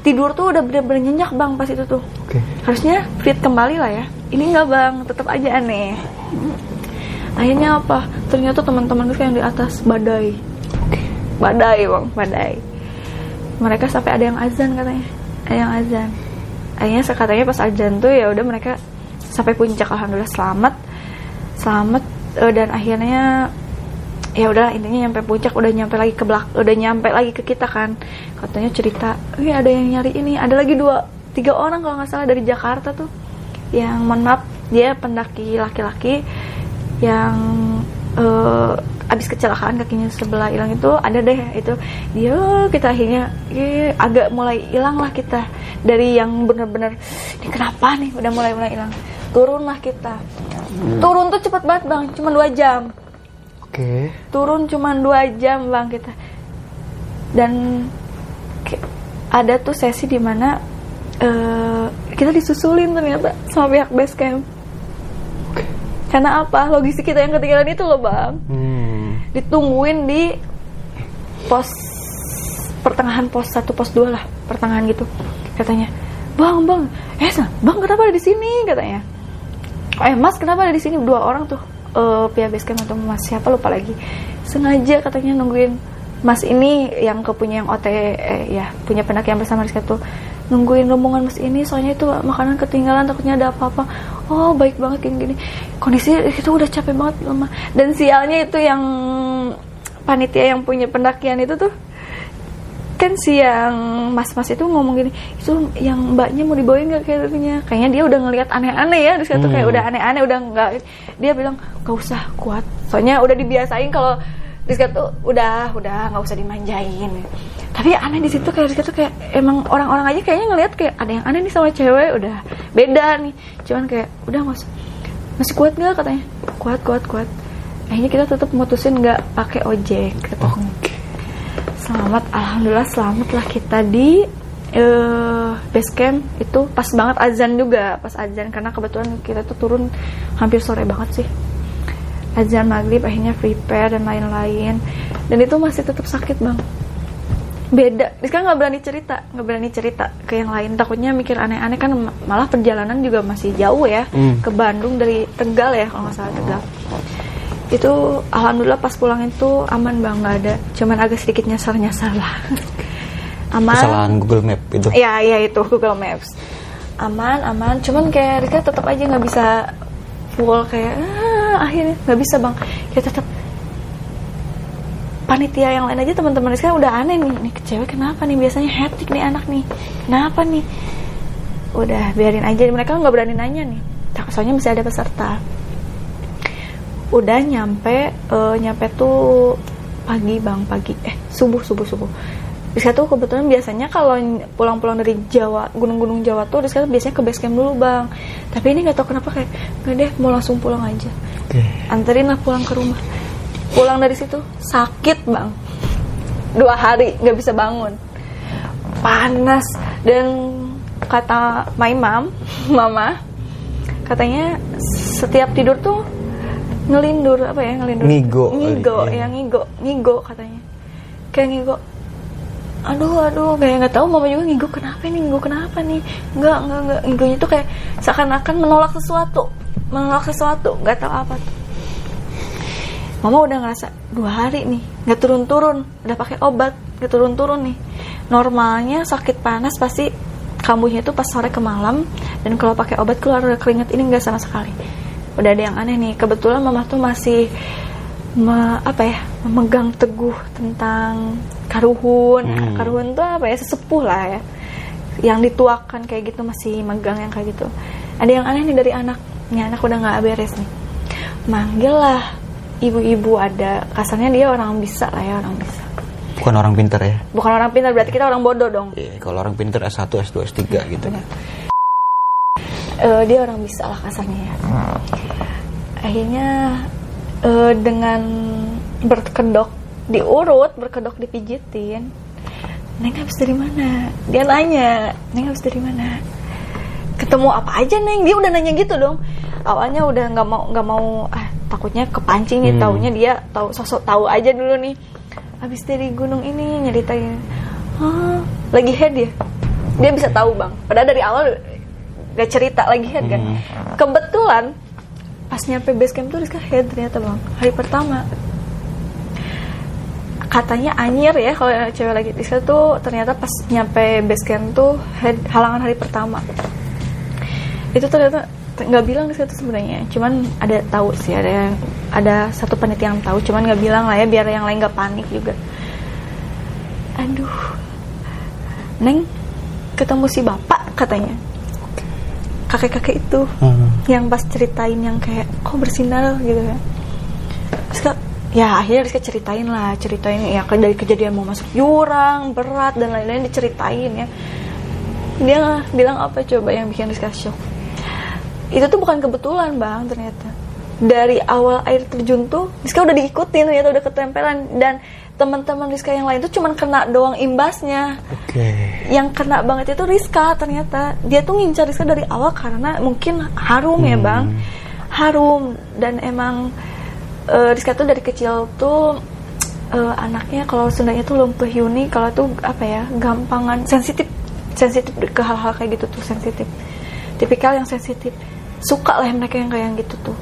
Tidur tuh udah bener-bener nyenyak bang pas itu tuh. Oke. harusnya fit kembali lah ya. Ini enggak bang? Tetap aja aneh. Akhirnya apa? Ternyata teman-teman gue yang di atas badai. Badai bang badai. Mereka sampai ada yang azan katanya. Ada yang azan akhirnya katanya pas azan tuh ya udah mereka sampai puncak alhamdulillah selamat. Selamat eh, dan akhirnya ya udah intinya nyampe puncak udah nyampe lagi ke belak udah nyampe lagi ke kita kan. Katanya cerita ini ada yang nyari ini ada lagi dua tiga orang kalau nggak salah dari Jakarta tuh. Yang mohon maaf dia pendaki laki-laki yang eh, abis kecelakaan kakinya sebelah hilang itu ada deh itu. Dia kita akhirnya eh, agak mulai hilang lah kita. Dari yang bener-bener ini kenapa nih? Udah mulai mulai hilang. Turunlah kita. Turun tuh cepet banget bang. Cuma dua jam. Oke. turun cuma dua jam bang kita. Dan ada tuh sesi di mana eh kita disusulin ternyata sama pihak base camp karena apa? Logistik kita yang ketinggalan itu loh bang. Hmm. ditungguin di pos pertengahan pos satu pos dua lah pertengahan gitu katanya. Bang bang eh bang kenapa ada di sini? Katanya. Eh mas kenapa ada di sini? Dua orang tuh eh pihak base camp atau mas siapa lupa lagi. Sengaja katanya nungguin mas ini yang kepunya yang OT eh, ya punya pendakian bersama Rizka tuh. Nungguin rombongan mas ini soalnya itu makanan ketinggalan takutnya ada apa-apa oh baik banget gini gini. Kondisi itu udah capek banget lemah dan sialnya itu yang panitia yang punya pendakian itu tuh kan si yang mas-mas itu ngomong gini itu yang mbaknya mau dibawain nggak kayaknya? Kayaknya dia udah ngelihat aneh-aneh ya terus kata kayak udah aneh-aneh udah nggak. Dia bilang gak usah kuat. Soalnya udah dibiasain kalau Rizka tuh udah udah nggak usah dimanjain tapi aneh di situ kayak Rizka tuh kayak emang orang-orang aja kayaknya ngelihat kayak ada yang aneh nih sama cewek udah beda nih. Cuman kayak udah usah masih kuat nggak? katanya. Kuat kuat kuat. Akhirnya kita tetap mutusin nggak pakai ojek katanya selamat alhamdulillah selamat lah kita di eh base camp. Itu pas banget azan juga pas azan. Karena kebetulan kita tuh turun hampir sore banget sih. Azan maghrib akhirnya prepare dan lain-lain. Dan itu masih tetap sakit bang beda. Rizka nggak berani cerita nggak berani cerita ke yang lain. Takutnya mikir aneh-aneh kan malah perjalanan juga masih jauh ya Hmm. ke Bandung dari Tegal ya kalau nggak salah Tegal. Itu alhamdulillah pas pulang itu aman bang. Nggak ada. Cuman agak sedikit nyasar nyasar lah. Aman. Kesalahan Google Map itu. ya ya itu Google Maps. Aman aman. Cuman kayak Rika tetap aja nggak bisa full kayak ah, akhirnya nggak bisa bang. Ya tetap panitia yang lain aja teman-teman Rizka udah aneh nih. Nih cewek kenapa nih? Biasanya hektik nih anak nih. Kenapa nih? Udah biarin aja. Mereka nggak berani nanya nih. Tak- soalnya masih ada peserta. Udah nyampe eh, nyampe tuh pagi bang pagi. Eh subuh subuh subuh. Rizka tuh kebetulan biasanya kalau pulang-pulang dari Jawa gunung-gunung Jawa tuh Rizka tuh biasanya ke base camp dulu bang. Tapi ini nggak tahu kenapa kayak nggak deh mau langsung pulang aja. Oke. anterin lah pulang ke rumah pulang dari situ sakit bang. Dua hari nggak bisa bangun. Panas. Dan kata my mom mama katanya setiap tidur tuh ngelindur apa ya ngelindur? Ngigo ngigo iya. ya ngigo. Ngigo katanya. Kayak ngigo aduh aduh kayak nggak tahu mama juga ngigo kenapa nih ngigo kenapa nih? Nggak nggak nggak. Ngigonya tuh kayak seakan-akan menolak sesuatu. Menolak sesuatu nggak tahu apa tuh mama udah ngerasa dua hari nih nggak turun-turun udah pakai obat nggak turun-turun nih. Normalnya sakit panas pasti kambuhnya itu pas sore ke malam dan kalau pakai obat keluar udah keringet ini nggak sama sekali. Udah ada yang aneh nih kebetulan mama tuh masih me- apa ya memegang teguh tentang karuhun. Hmm. karuhun tuh apa ya sesepuh lah ya. Yang dituakan kayak gitu masih megang yang kayak gitu. Ada yang aneh nih dari anak ini anak udah nggak beres nih. Manggil lah ibu-ibu ada kasarnya dia orang bisa lah ya orang bisa Bukan orang pinter ya. bukan orang pintar berarti kita orang bodoh dong Iya, kalau orang pinter S1, S2, S3 gitu. Eh, dia orang bisa lah kasarnya ya akhirnya eh, dengan berkedok diurut berkedok dipijitin Neng habis dari mana? Dia nanya, Neng habis dari mana? Ketemu apa aja Neng? Dia udah nanya gitu dong. Awalnya udah nggak mau nggak mau ah takutnya kepancing nih Hmm. taunya dia tahu sosok tahu aja dulu nih. Habis dari gunung ini nyeritain. Hah, lagi head ya? Dia bisa tahu bang. Padahal dari awal gak cerita lagi head kan. Hmm. Kebetulan pas nyampe base camp tuh Rizka head ternyata bang. Hari pertama katanya anyir ya kalau cewek lagi Rizka tuh ternyata pas nyampe base camp tuh head, halangan hari pertama itu ternyata nggak bilang Rizka tuh sebenarnya. Cuman ada tahu sih ada yang ada satu panitia yang tahu. Cuman nggak bilang lah ya biar yang lain nggak panik juga. Aduh. Neng ketemu si bapak katanya. Kakek-kakek itu Hmm. yang pas ceritain yang kayak kok bersinar? gitu ya. Rizka ya akhirnya Rizka ceritain lah ceritain ya dari kejadian mau masuk jurang berat dan lain-lain diceritain ya. Dia bilang apa coba yang bikin Rizka shock itu tuh bukan kebetulan bang ternyata. Dari awal air terjun tuh Rizka udah diikutin ternyata udah ketempelan. Dan teman-teman Rizka yang lain tuh cuman kena doang imbasnya. Oke. yang kena banget itu Rizka ternyata. Dia tuh ngincar Rizka dari awal karena mungkin harum ya bang. Harum. Dan emang eh, Rizka tuh dari kecil tuh eh, anaknya kalau Sundanya tuh lumpuh Yuni kalau tuh apa ya gampangan sensitif sensitif ke hal-hal kayak gitu tuh sensitif tipikal yang sensitif. Suka lah mereka yang kayak gitu tuh.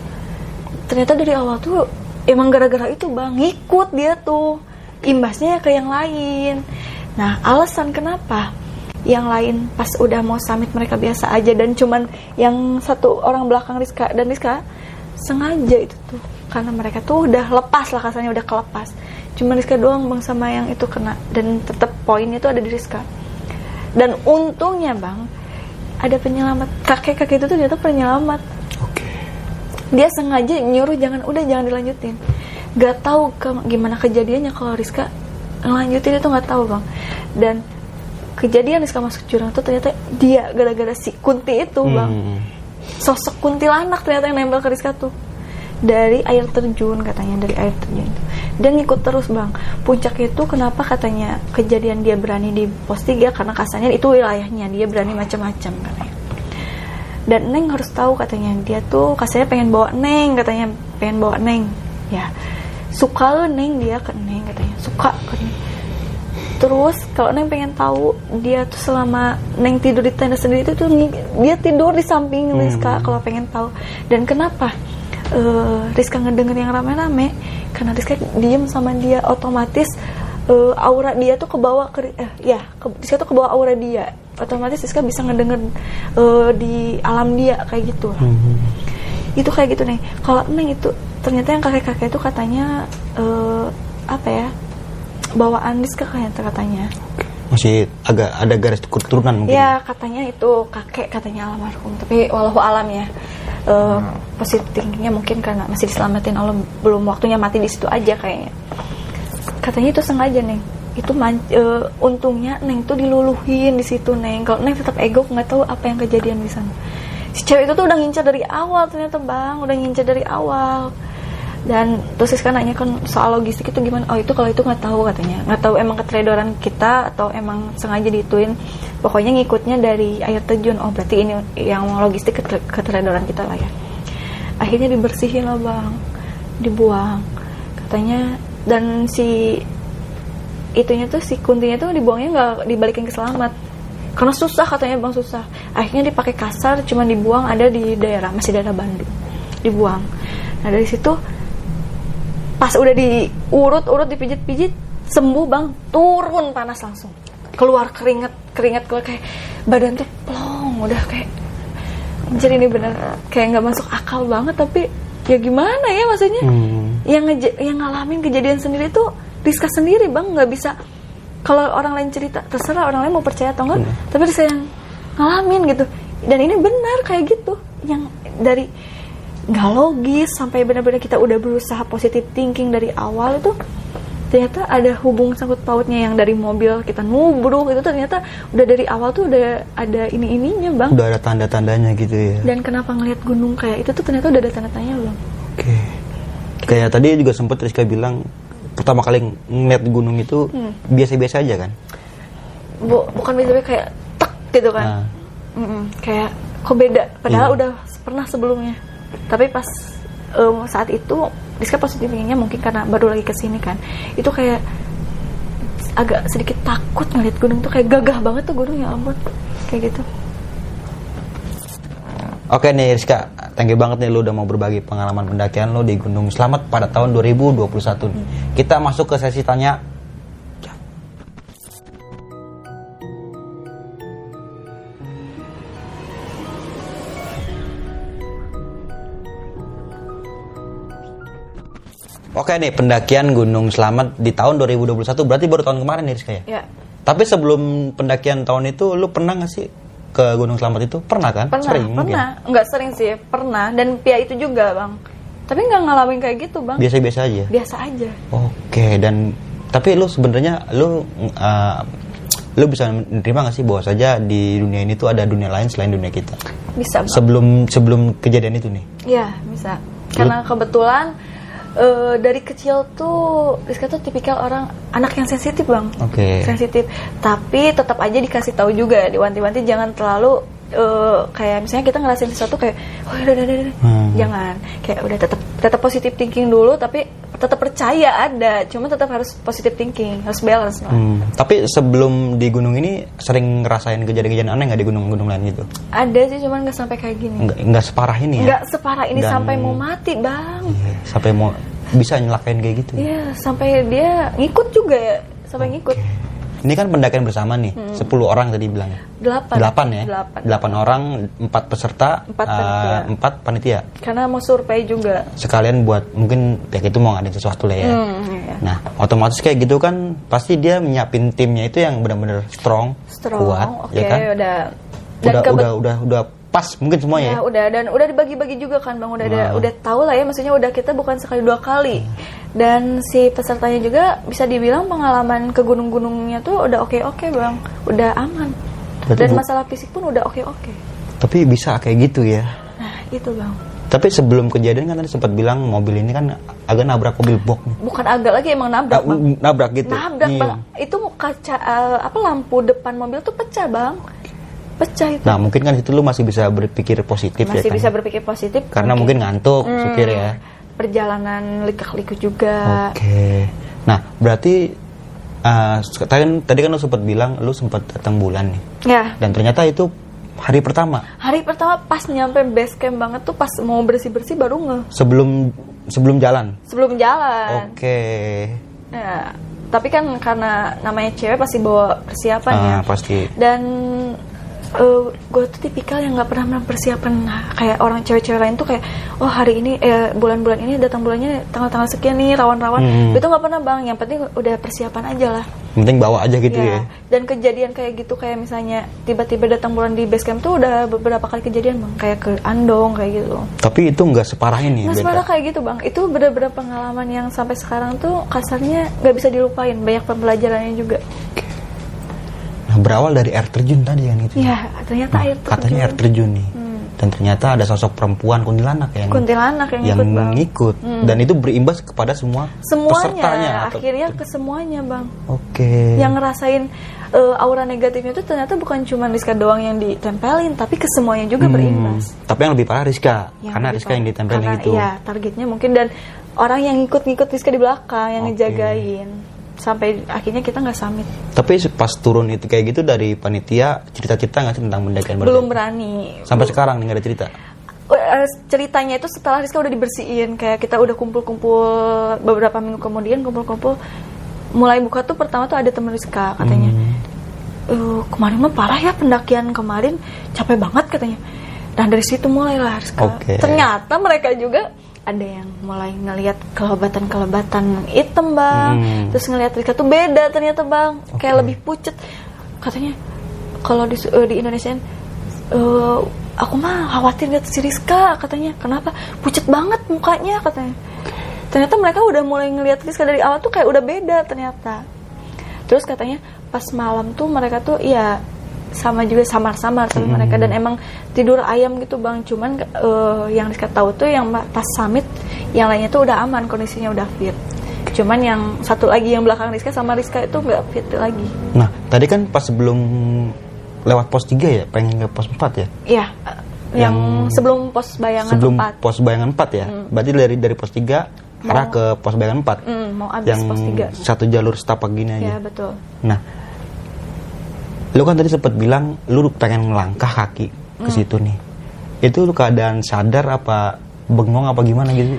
Ternyata dari awal tuh emang gara-gara itu bang ngikut dia tuh. Imbasnya ke yang lain. Nah alasan kenapa yang lain pas udah mau summit mereka biasa aja dan cuman yang satu orang belakang Rizka dan Rizka sengaja itu tuh. Karena mereka tuh udah lepas lah kasarnya udah kelepas. Cuman Rizka doang bang sama yang itu kena. Dan tetap poinnya tuh ada di Rizka. Dan untungnya bang ada penyelamat. Kakek kakek itu tuh ternyata penyelamat. Dia sengaja nyuruh jangan udah jangan dilanjutin. Gak tahu ke- gimana kejadiannya kalau Rizka ngelanjutin itu nggak tahu bang. Dan kejadian Rizka masuk jurang tuh ternyata dia gara-gara si Kunti itu bang. Hmm. sosok kuntilanak ternyata yang nempel ke Rizka tuh dari air terjun katanya dari air terjun itu. Dan ngikut terus bang. Puncak itu kenapa katanya kejadian dia berani di pos 3 karena kasarnya itu wilayahnya dia berani macam-macam katanya. Dan Neng harus tahu katanya dia tuh kasarnya pengen bawa Neng katanya pengen bawa Neng. Ya suka Neng dia ke Neng katanya. Suka ke Neng. Terus kalau Neng pengen tahu dia tuh selama Neng tidur di tenda sendiri itu tuh dia tidur di samping Rizka kalau pengen tahu. Dan kenapa eh, Rizka ngedenger yang rame-rame karena Rizka diem sama dia otomatis eh, aura dia tuh kebawa ke eh, ya ke, Rizka tuh kebawa aura dia. Otomatis Rizka bisa ngedenger eh, di alam dia kayak gitu. Lah itu kayak gitu nih. Kalau neng itu ternyata yang kakek kakek itu katanya eh, apa ya bawaan Rizka kayak katanya. Masih agak ada garis keturunan mungkin. ya katanya itu kakek katanya almarhum. Tapi walau alam ya eh, positif thinkingnya mungkin karena masih diselamatin Allah belum waktunya mati di situ aja kayaknya. Katanya itu sengaja neng. Itu man- eh, untungnya neng tuh diluluhin di situ neng. Kalau neng tetap ego nggak tahu apa yang kejadian di sana. Si cewek itu tuh udah ngincar dari awal ternyata bang udah ngincar dari awal dan terus Siska nanya kan soal logistik itu gimana? Oh itu kalau itu nggak tahu katanya. Nggak tahu emang keteledoran kita atau emang sengaja dituin. Pokoknya ngikutnya dari air terjun. Oh berarti ini yang logistik keteledoran kita lah ya. Akhirnya dibersihin lah bang. Dibuang. Katanya dan si itunya tuh si kuntinya tuh dibuangnya nggak dibalikin ke selamat. Karena susah katanya bang susah. Akhirnya dipakai kasar cuman dibuang ada di daerah masih daerah Bandung. Dibuang. Nah dari situ pas udah diurut-urut dipijit-pijit sembuh bang. Turun panas langsung. Keluar keringet keringet keluar kayak badan tuh plong udah kayak anjir ini bener. Kayak nggak masuk akal banget tapi ya gimana ya maksudnya? Hmm. yang yang ngalamin kejadian sendiri tuh Rizka sendiri bang. Nggak bisa kalau orang lain cerita terserah orang lain mau percaya atau enggak tapi Rizka yang ngalamin gitu. Dan ini benar kayak gitu. Yang dari nggak logis sampai benar-benar kita udah berusaha positive thinking dari awal itu ternyata ada hubung sangkut pautnya yang dari mobil kita nubruk itu ternyata udah dari awal tuh udah ada ini ininya bang Udah ada tanda-tandanya gitu ya. dan kenapa ngelihat gunung kayak itu tuh ternyata udah ada tanda-tanya belum Oke. Kayak tadi juga sempat Rizka bilang pertama kali ngeliat gunung itu Hmm. biasa-biasa aja kan? Bu, bukan bisa kayak tek gitu kan Nah, kayak kok beda padahal Iya. udah pernah sebelumnya tapi pas em, saat itu Rizka positif thinkingnya mungkin karena baru lagi ke sini kan. Itu kayak agak sedikit takut ngeliat gunung tuh kayak gagah banget tuh gunung ya ampun. Kayak gitu. Oke nih Rizka, thank you banget nih lu udah mau berbagi pengalaman pendakian lu di Gunung Selamat pada tahun 2021 nih. Kita masuk ke sesi tanya Oke nih pendakian Gunung Selamat di tahun 2021 berarti baru tahun kemarin nih Rizka ya? ya Tapi sebelum pendakian tahun itu lu pernah gak sih ke Gunung Selamat itu? Pernah kan? pernah Sering mungkin. pernah nggak sering sih pernah dan pia itu juga bang tapi nggak ngalamin kayak gitu bang Biasa-biasa aja. biasa aja Oke, dan tapi lu sebenarnya lu uh, lu bisa menerima gak sih bahwa saja di dunia ini tuh ada dunia lain selain dunia kita? bisa bang Sebelum sebelum kejadian itu nih. Iya bisa. Karena kebetulan eh, dari kecil tuh Rizka tuh tipikal orang anak yang sensitif bang. Oke. Sensitif. Tapi tetap aja dikasih tahu juga diwanti-wanti jangan terlalu eh, kayak misalnya kita ngerasain sesuatu kayak oh udah udah udah, udah." Hmm. jangan kayak udah tetap tetap positif thinking dulu tapi tetap percaya ada cuma tetap harus positive thinking harus balance lah. Hmm, tapi sebelum di gunung ini sering ngerasain kejadian-kejadian aneh nggak di gunung-gunung lain gitu? ada sih cuman nggak sampai kayak gini Nggak, nggak separah ini ya? nggak separah ini Dan- sampai mau mati bang Iya, sampai mau bisa nyelakain kayak gitu. Iya, sampai dia ngikut juga ya, sampai ngikut. Ini kan pendakian bersama nih, 10 orang tadi bilangnya. Delapan. Delapan ya? Delapan. Delapan orang, empat peserta, Empat eh, panitia. empat panitia. Karena mau survei juga. Sekalian buat mungkin pihak itu mau ngadain sesuatu lah ya. Hmm, iya. Nah, otomatis kayak gitu kan pasti dia menyiapin timnya itu yang benar-benar strong, Strong, kuat, oke, ya kan? udah. Dan Udah, udah, udah, udah pas mungkin semua Ya, ya. udah dan udah dibagi-bagi juga kan bang udah ada Nah. udah tahu lah ya maksudnya udah kita bukan sekali dua kali dan si pesertanya juga bisa dibilang pengalaman ke gunung-gunungnya tuh udah oke oke bang udah aman Berarti dan bu- masalah fisik pun udah oke oke Tapi bisa kayak gitu ya. nah itu bang Tapi sebelum kejadian kan tadi sempat bilang mobil ini kan agak nabrak mobil box bukan agak lagi emang nabrak Ah, bang nabrak gitu. nabrak Iya. bang itu kaca eh, apa lampu depan mobil tuh pecah bang pecah itu Nah mungkin kan itu lu masih bisa berpikir positif masih ya kan? bisa berpikir positif Karena mungkin ngantuk Hmm, supir ya. perjalanan likak-liku juga Oke. Nah berarti uh, tadi kan tadi kan lu sempat bilang lu sempat datang bulan nih. ya Dan ternyata itu hari pertama hari pertama pas nyampe base camp banget tuh pas mau bersih bersih baru nge sebelum sebelum jalan. sebelum jalan Oke. Ya, tapi kan karena namanya cewek pasti bawa persiapan ya Ah, pasti. dan gue tuh tipikal yang nggak pernah persiapan kayak orang cewek-cewek lain tuh kayak oh hari ini eh, bulan-bulan ini datang bulannya tanggal-tanggal sekian nih rawan-rawan. Hmm. itu nggak pernah bang. Yang penting udah persiapan aja lah. Yang Penting bawa aja gitu ya. dan kejadian kayak gitu kayak misalnya tiba-tiba datang bulan di base camp tuh udah beberapa kali kejadian bang. Kayak ke Andong kayak gitu. Tapi itu nggak separah ini. Nggak separah kayak gitu bang. Itu bener-bener pengalaman yang sampai sekarang tuh Kasarnya nggak bisa dilupain. Banyak pembelajarannya juga berawal dari air terjun tadi kan itu. Iya ternyata air terjun. Katanya air terjun nih. Hmm. Dan ternyata ada sosok perempuan kuntilanak yang Kuntilanak yang, yang ikut bang ngikut dan itu berimbas kepada semua pesertanya. Semuanya atau- Akhirnya ke semuanya bang Oke. Yang ngerasain eh, aura negatifnya tuh ternyata bukan cuma Rizka doang yang ditempelin Tapi ke semuanya juga Hmm, berimbas Tapi yang lebih parah Rizka, Yang karena Rizka yang parah. ditempelin Karena, gitu. Iya targetnya mungkin Dan orang yang ngikut-ngikut Rizka di belakang Yang Oke. ngejagain Sampai akhirnya kita nggak samit Tapi pas turun itu kayak gitu dari panitia cerita-cerita nggak sih tentang pendakian mereka? Belum berani Sampai sekarang nih nggak ada cerita. Eh, ceritanya itu setelah Rizka udah dibersihin kayak kita udah kumpul-kumpul beberapa minggu kemudian kumpul-kumpul mulai buka tuh pertama tuh ada teman Rizka katanya Hmm. "Eh, kemarin mah parah ya pendakian kemarin capek banget katanya dan dari situ mulailah Rizka Oke. ternyata mereka juga ada yang mulai ngelihat kelebatan-kelebatan hitam bang. Hmm. terus ngelihat Rizka tuh beda ternyata bang. Kayak Oke. lebih pucet. Katanya kalau di eh, di Indonesia eh, aku mah khawatir lihat si Rizka katanya. Kenapa? Pucet banget mukanya katanya. Ternyata mereka udah mulai ngelihat Rizka dari awal tuh kayak udah beda ternyata. Terus katanya pas malam tuh mereka tuh ya sama juga samar-samar tapi mereka dan emang tidur ayam gitu bang cuman eh, yang Rizka tahu tuh yang pas summit yang lainnya tuh udah aman kondisinya udah fit cuman yang satu lagi yang belakang Rizka sama Rizka itu nggak fit lagi Nah, tadi kan pas sebelum lewat pos 3 ya, pengen ke pos 4 ya? Iya, yang, Yang sebelum pos bayangan sebelum 4. pos bayangan 4 ya. Berarti dari dari pos 3 arah ke pos bayangan 4. Hmm, mau abis yang pos 3. satu jalur setapak gini Ya, aja. betul. Nah, lu kan tadi sempat bilang lu pengen ngelangkah kaki ke Hmm. situ nih. Itu lu keadaan sadar apa bengong apa gimana gitu?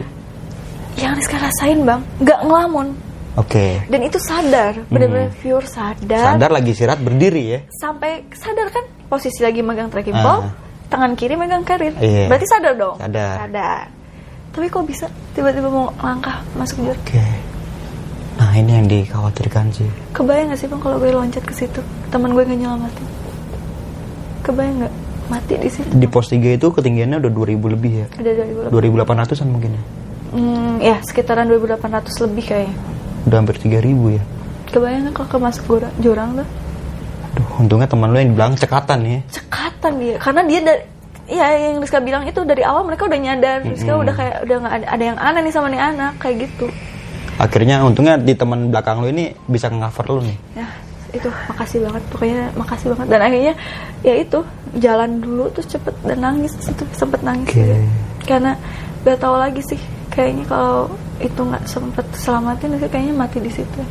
Yang Rizka rasain, Bang, nggak ngelamun. Oke. Dan itu sadar, bener-bener pure sadar. Sadar lagi istirahat berdiri ya. Sampai sadar kan posisi lagi megang trekking Ah. pole, tangan kiri megang karir. Iya. Berarti sadar dong? Sadar. Sadar. Tapi kok bisa tiba-tiba mau langkah masuk jurang? Oke. Nah, ini yang dikhawatirkan sih. Kebayang gak sih bang kalau gue loncat ke situ, teman gue nggak nyelamatin? Kebayang nggak mati di situ? Di pos 3 itu ketinggiannya udah 2000 lebih ya. Ada dari gue. 2800-an mungkin ya. Hmm, ya sekitaran 2800 lebih kayaknya. Udah hampir 3000 ya. Kebayang nggak kalau kemasuk jurang, jurang tuh? Aduh, untungnya teman lu yang di belakang cekatan ya. Cekatan dia, karena dia dari ya yang Rizka bilang itu dari awal mereka udah nyadar, Rizka Mm-mm. udah kayak udah nggak ada, ada yang aneh nih sama nih anak kayak gitu. Akhirnya untungnya di teman belakang lu ini bisa nge-cover lu nih. Ya itu makasih banget pokoknya makasih banget dan akhirnya ya itu jalan dulu terus cepet dan nangis itu sempet nangis juga. karena gak tahu lagi sih kayaknya kalau itu nggak sempet selamatin sih kayaknya mati di situ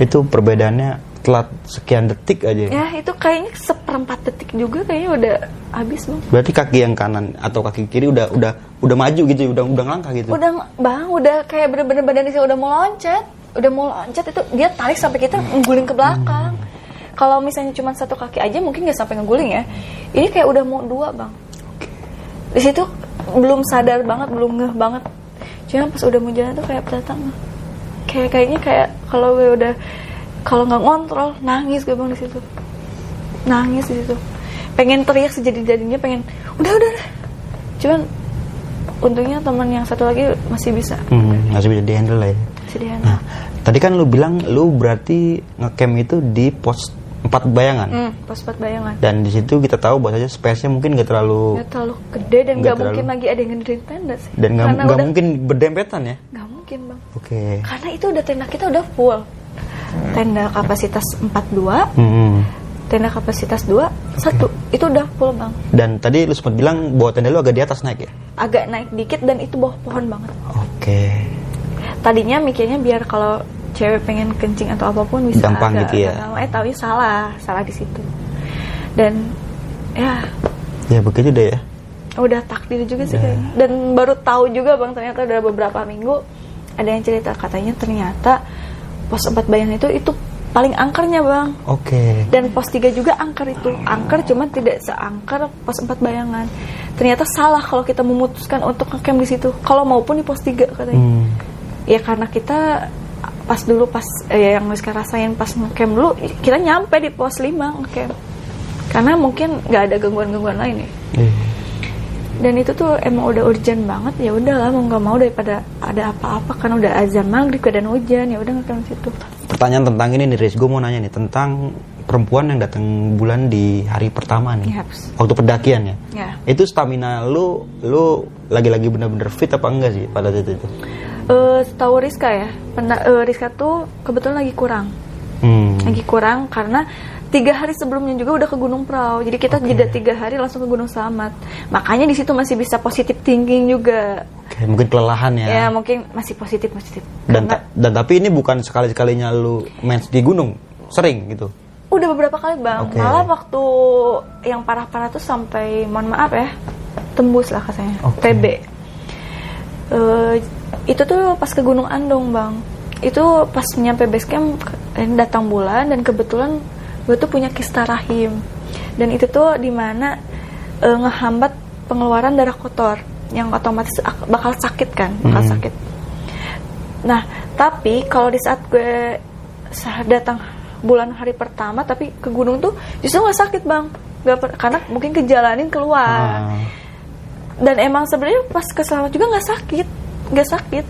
Itu perbedaannya telat sekian detik aja. ya itu kayaknya seperempat detik juga kayaknya udah habis bang. Berarti kaki yang kanan atau kaki kiri udah udah udah maju gitu, udah udah ngelangkah gitu. udah bang udah kayak bener-bener badan dia udah mau loncat udah mau loncat itu dia tarik sampai kita ngguling ke belakang. Kalau misalnya cuma satu kaki aja mungkin nggak sampai ngguling ya. Ini kayak udah mau dua bang. Di situ belum sadar banget belum ngeh banget. Cuma pas udah mau jalan tuh kayak datang. Kayak kayaknya kayak kalau gue udah kalau nggak ngontrol nangis gue bang di situ nangis di situ pengen teriak sejadi jadinya pengen udah udah udah cuman untungnya teman yang satu lagi masih bisa Hmm, masih bisa di-handle lah ya. masih dihandle. Nah, tadi kan lu bilang lu berarti ngecamp itu di pos 4 bayangan. hmm, pos empat bayangan Dan di situ kita tahu bahwasanya space-nya mungkin gak terlalu nggak terlalu gede dan Nggak nggak mungkin lagi ada yang ngederin tenda sih dan nggak nggak mungkin berdempetan ya. nggak mungkin bang Oke. karena itu udah tenda kita udah full tenda kapasitas 42 Hmm. tenda kapasitas 2 satu. Itu udah full bang. Dan tadi lu sempat bilang bahwa tenda lu agak di atas naik ya. agak naik dikit dan itu bawah pohon banget. Oke. tadinya mikirnya biar kalau cewek pengen kencing atau apa pun bisa Gampang agak- gitu ya. agak eh tapi salah. Salah di situ. Dan ya. Ya begitu deh ya. udah takdir juga sih kayaknya. Dan baru tahu juga bang ternyata udah beberapa minggu ada yang cerita. Katanya ternyata pos 4 bayangan itu itu paling angkernya bang. Oke. dan pos 3 juga angker itu. Angker cuma tidak seangker pos 4 bayangan. Ternyata salah kalau kita memutuskan untuk ngecamp di situ. Kalau maupun di pos 3 katanya. Hmm. ya karena kita pas dulu pas eh, yang Rizka rasain pas ngecamp dulu kita nyampe di pos 5 ngecamp. Karena mungkin nggak ada gangguan-gangguan lain ya. Eh. Dan itu tuh emang udah urgent banget ya udahlah mau nggak mau daripada ada apa-apa kan udah azan maghrib dan hujan ya udah di situ Pertanyaan tentang ini nih, Riz. Gue mau nanya nih tentang perempuan yang datang bulan di hari pertama nih. Yaps. Waktu pendakian ya. ya Itu stamina lu lu lagi-lagi bener-bener fit apa enggak sih pada saat itu? Eh, setahu Rizka ya penda- eh, Rizka tuh kebetulan lagi kurang Hmm. lagi kurang karena tiga hari sebelumnya juga udah ke Gunung Prau. Jadi kita jeda tiga hari langsung ke Gunung Selamat. Makanya di situ masih bisa positif thinking juga. Oke, mungkin kelelahan ya. ya, mungkin masih positif positif dan karena ta- dan tapi ini bukan sekali-sekalinya lu mens di gunung, sering gitu. udah beberapa kali bang. Oke. malah waktu yang parah-parah tuh sampai mohon maaf ya tembus lah katanya Oke. TB Eh, itu tuh pas ke Gunung Andong bang. Itu pas nyampe base camp eh, datang bulan dan kebetulan gue tuh punya kista rahim. Dan itu tuh di mana eh, ngehambat pengeluaran darah kotor yang otomatis ak- bakal sakit kan bakal Hmm. sakit. Nah tapi kalau di saat gue datang bulan hari pertama tapi ke gunung tuh justru nggak sakit bang. Nggak per- karena mungkin kejalanin keluar. Ah, dan emang sebenarnya pas ke selamat juga nggak sakit nggak sakit.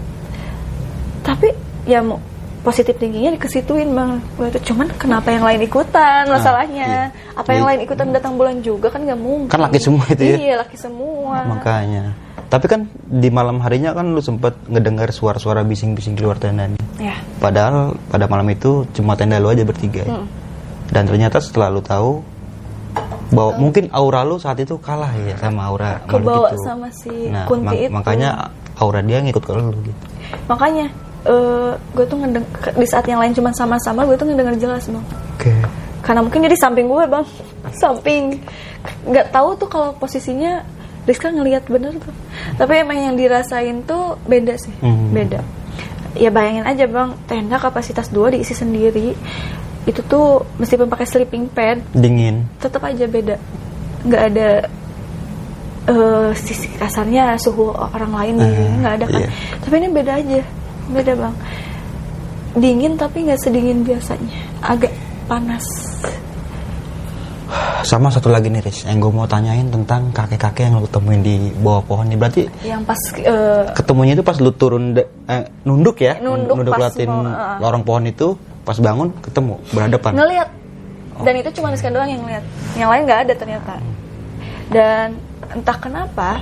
Tapi ya mau positif tingginya dikesituin bang itu cuman kenapa yang lain ikutan Nah, masalahnya iya. apa yang Iya. lain ikutan datang bulan juga kan nggak mungkin Kan laki semua itu ya? iya laki semua makanya. Tapi kan di malam harinya kan lu sempat ngedengar suara-suara bising-bising di luar tenda nih. ya Padahal pada malam itu cuma tenda lu aja bertiga. ya. Mm. Dan ternyata setelah lu tahu bahwa mungkin aura lu saat itu kalah ya sama aura kebawa sama si Nah, kunti mak- itu makanya aura dia ngikut ke lu gitu. makanya gue tuh ngedeng di saat yang lain cuma sama-sama gue tuh ngedenger jelas bang. Oke. karena mungkin dia di samping gue bang. Samping. Nggak tahu tuh kalau posisinya Rizka ngelihat bener tuh. Tapi emang yang dirasain tuh beda sih. Hmm. beda. Ya bayangin aja bang. Tenda kapasitas 2 diisi sendiri. Itu tuh meskipun pakai sleeping pad Dingin. tetap aja beda. Nggak ada eh sisi kasarnya suhu orang lain sini nggak ada kan. iya. tapi ini beda aja beda bang. Dingin tapi nggak sedingin biasanya. Agak panas. Sama satu lagi nih Riz, yang gue mau tanyain tentang kakek-kakek yang lu temuin di bawah pohon ini. Berarti yang pas eh, ketemunya itu pas lu turun de- eh, nunduk ya, Nunduk pas liatin mau, uh. lorong pohon itu, pas bangun ketemu berhadapan. ngeliat. Dan itu cuma Rizka doang yang ngeliat. Yang lain nggak ada ternyata. Dan entah kenapa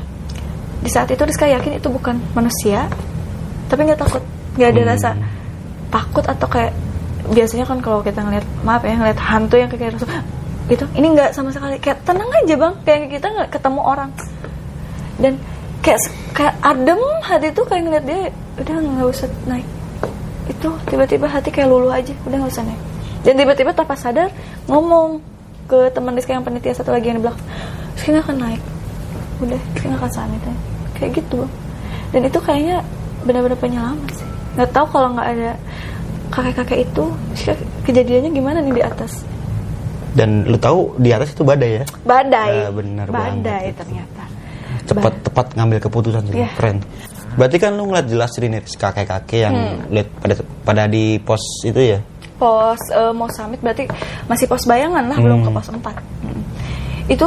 di saat itu Rizka yakin itu bukan manusia tapi nggak takut. Nggak ada Hmm. rasa takut atau kayak biasanya kan kalau kita ngeliat maaf ya ngeliat hantu yang kayak langsung gitu ini nggak sama sekali. Kayak tenang aja bang. Kayak kita nggak ketemu orang. Dan kayak kayak adem hati tuh kayak ngeliat dia udah nggak usah naik. Itu tiba-tiba hati kayak luluh aja udah nggak usah naik. Dan tiba-tiba tanpa sadar ngomong ke teman Rizky yang panitia satu lagi yang di belakang Rizky nggak akan naik. Udah Rizky nggak akan summit ya. kayak gitu Bang. dan itu kayaknya benar-benar penyelamat sih nggak tahu kalau nggak ada kakek-kakek itu kejadiannya gimana nih di atas Dan lu tahu di atas itu badai ya? badai Ya, bener badai banget ternyata Cepat tepat ngambil keputusan sih, Iya. keren. Berarti kan lu ngeliat jelas ini kakek-kakek yang Hmm. lihat pada pada di pos itu ya? pos eh, mau summit berarti masih pos bayangan lah belum ke pos 4 Hmm. itu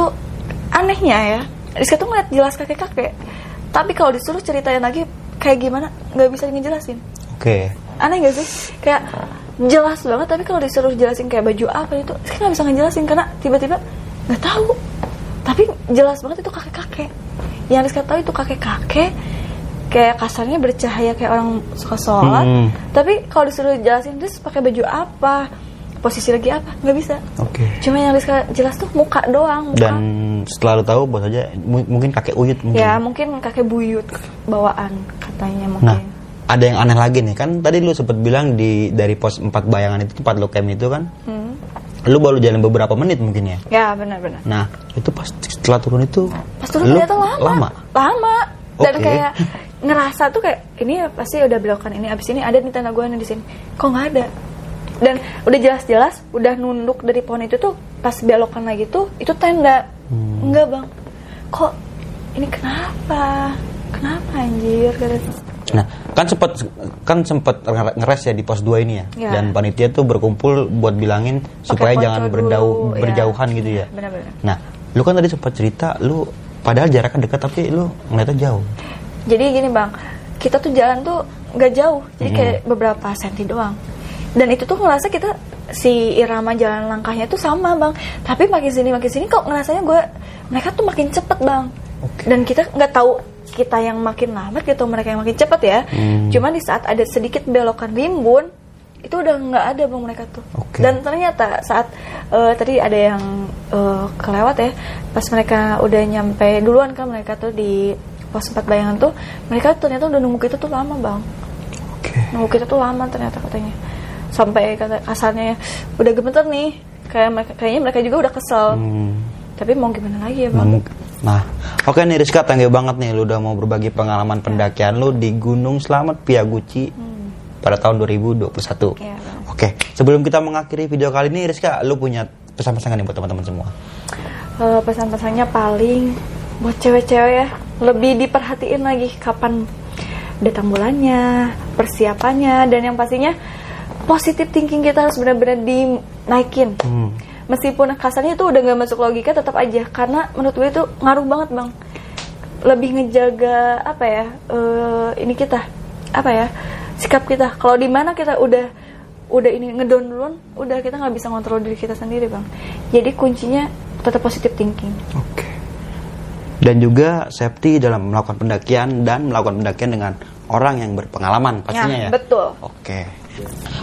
anehnya ya Rizka tuh ngeliat jelas kakek-kakek tapi kalau disuruh ceritain lagi kayak gimana? Nggak bisa ngejelasin. Oke. aneh gak sih? Kayak jelas banget tapi kalau disuruh jelasin kayak baju apa itu Rizka nggak bisa ngejelasin karena tiba-tiba nggak tahu. Tapi jelas banget itu kakek-kakek. Yang Rizka tahu itu kakek-kakek kayak kasarnya bercahaya kayak orang suka sholat. Hmm. tapi kalau disuruh jelasin terus pakai baju apa posisi lagi apa nggak bisa Oke. cuma yang Rizka jelas tuh muka doang muka. Dan setelah lu tahu bos aja mu- mungkin kakek uyut mungkin. ya mungkin kakek buyut bawaan katanya Nah, mungkin ada yang aneh lagi nih kan tadi lu sempat bilang di dari pos 4 bayangan itu tempat camp itu kan. Hmm. Lu baru jalan beberapa menit mungkin ya. ya benar-benar Nah, itu pas setelah turun itu pas turun lu ternyata lama Lama. lama dan Oke. kayak ngerasa tuh kayak ini pasti udah belokan ini abis ini ada nih tanda gue di sini kok nggak ada dan udah jelas-jelas udah nunduk dari pohon itu tuh pas belokan lagi tuh itu tenda Hmm. enggak bang kok ini kenapa kenapa anjir Nah, kan sempat kan sempat nger- ngeres ya di pos 2 ini ya. Ya. Dan panitia tuh berkumpul buat bilangin supaya foto jangan dulu, berdau ya. berjauhan gitu ya. Benar-benar. Nah, lu kan tadi sempat cerita lu padahal jaraknya dekat tapi lu ngeliatnya jauh. jadi gini bang kita tuh jalan tuh nggak jauh jadi Hmm. kayak beberapa senti doang dan itu tuh ngerasa kita si irama jalan langkahnya tuh sama bang tapi makin sini makin sini kok ngerasanya gue mereka tuh makin cepet bang Oke. dan kita nggak tahu kita yang makin lambat gitu mereka yang makin cepet ya Hmm. cuman di saat ada sedikit belokan rimbun itu udah nggak ada bang mereka tuh Oke. dan ternyata saat eh, tadi ada yang eh, kelewat ya pas mereka udah nyampe duluan kan mereka tuh di pos 4 bayangan tuh mereka ternyata udah nunggu kita tuh lama bang Oke. nunggu kita tuh lama ternyata katanya sampai kata kasarnya udah gemeter nih kayak mereka kayaknya mereka juga udah kesel Hmm. tapi mau gimana lagi ya Nah, bang mungkin- Nah, oke nih Rizka, thank you banget nih lu udah mau berbagi pengalaman pendakian lu di Gunung Selamat Piaguci pada tahun 2021. Hmm. Iya, Bang. Oke, sebelum kita mengakhiri video kali ini Rizka, lu punya pesan-pesan nih buat teman-teman semua? Eh, pesan-pesannya paling buat cewek-cewek ya lebih diperhatiin lagi kapan datang bulannya persiapannya dan yang pastinya positif thinking kita harus benar-benar dinaikin Hmm. meskipun kasarnya itu udah nggak masuk logika tetap aja karena menurut gue itu ngaruh banget bang lebih ngejaga apa ya eh, ini kita apa ya sikap kita kalau di mana kita udah udah ini ngedown duluan udah kita nggak bisa ngontrol diri kita sendiri bang jadi kuncinya tetap positive thinking Oke. Dan juga safety dalam melakukan pendakian dan melakukan pendakian dengan orang yang berpengalaman pastinya ya. betul Oke.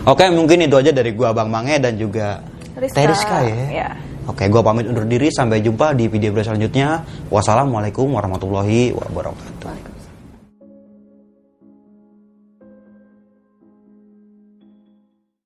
Oke, mungkin itu aja dari gua Bang Mange dan juga Rizka. Teh Rizka ya. Ya. Oke, gua pamit undur diri sampai jumpa di video selanjutnya. Wassalamualaikum warahmatullahi wabarakatuh.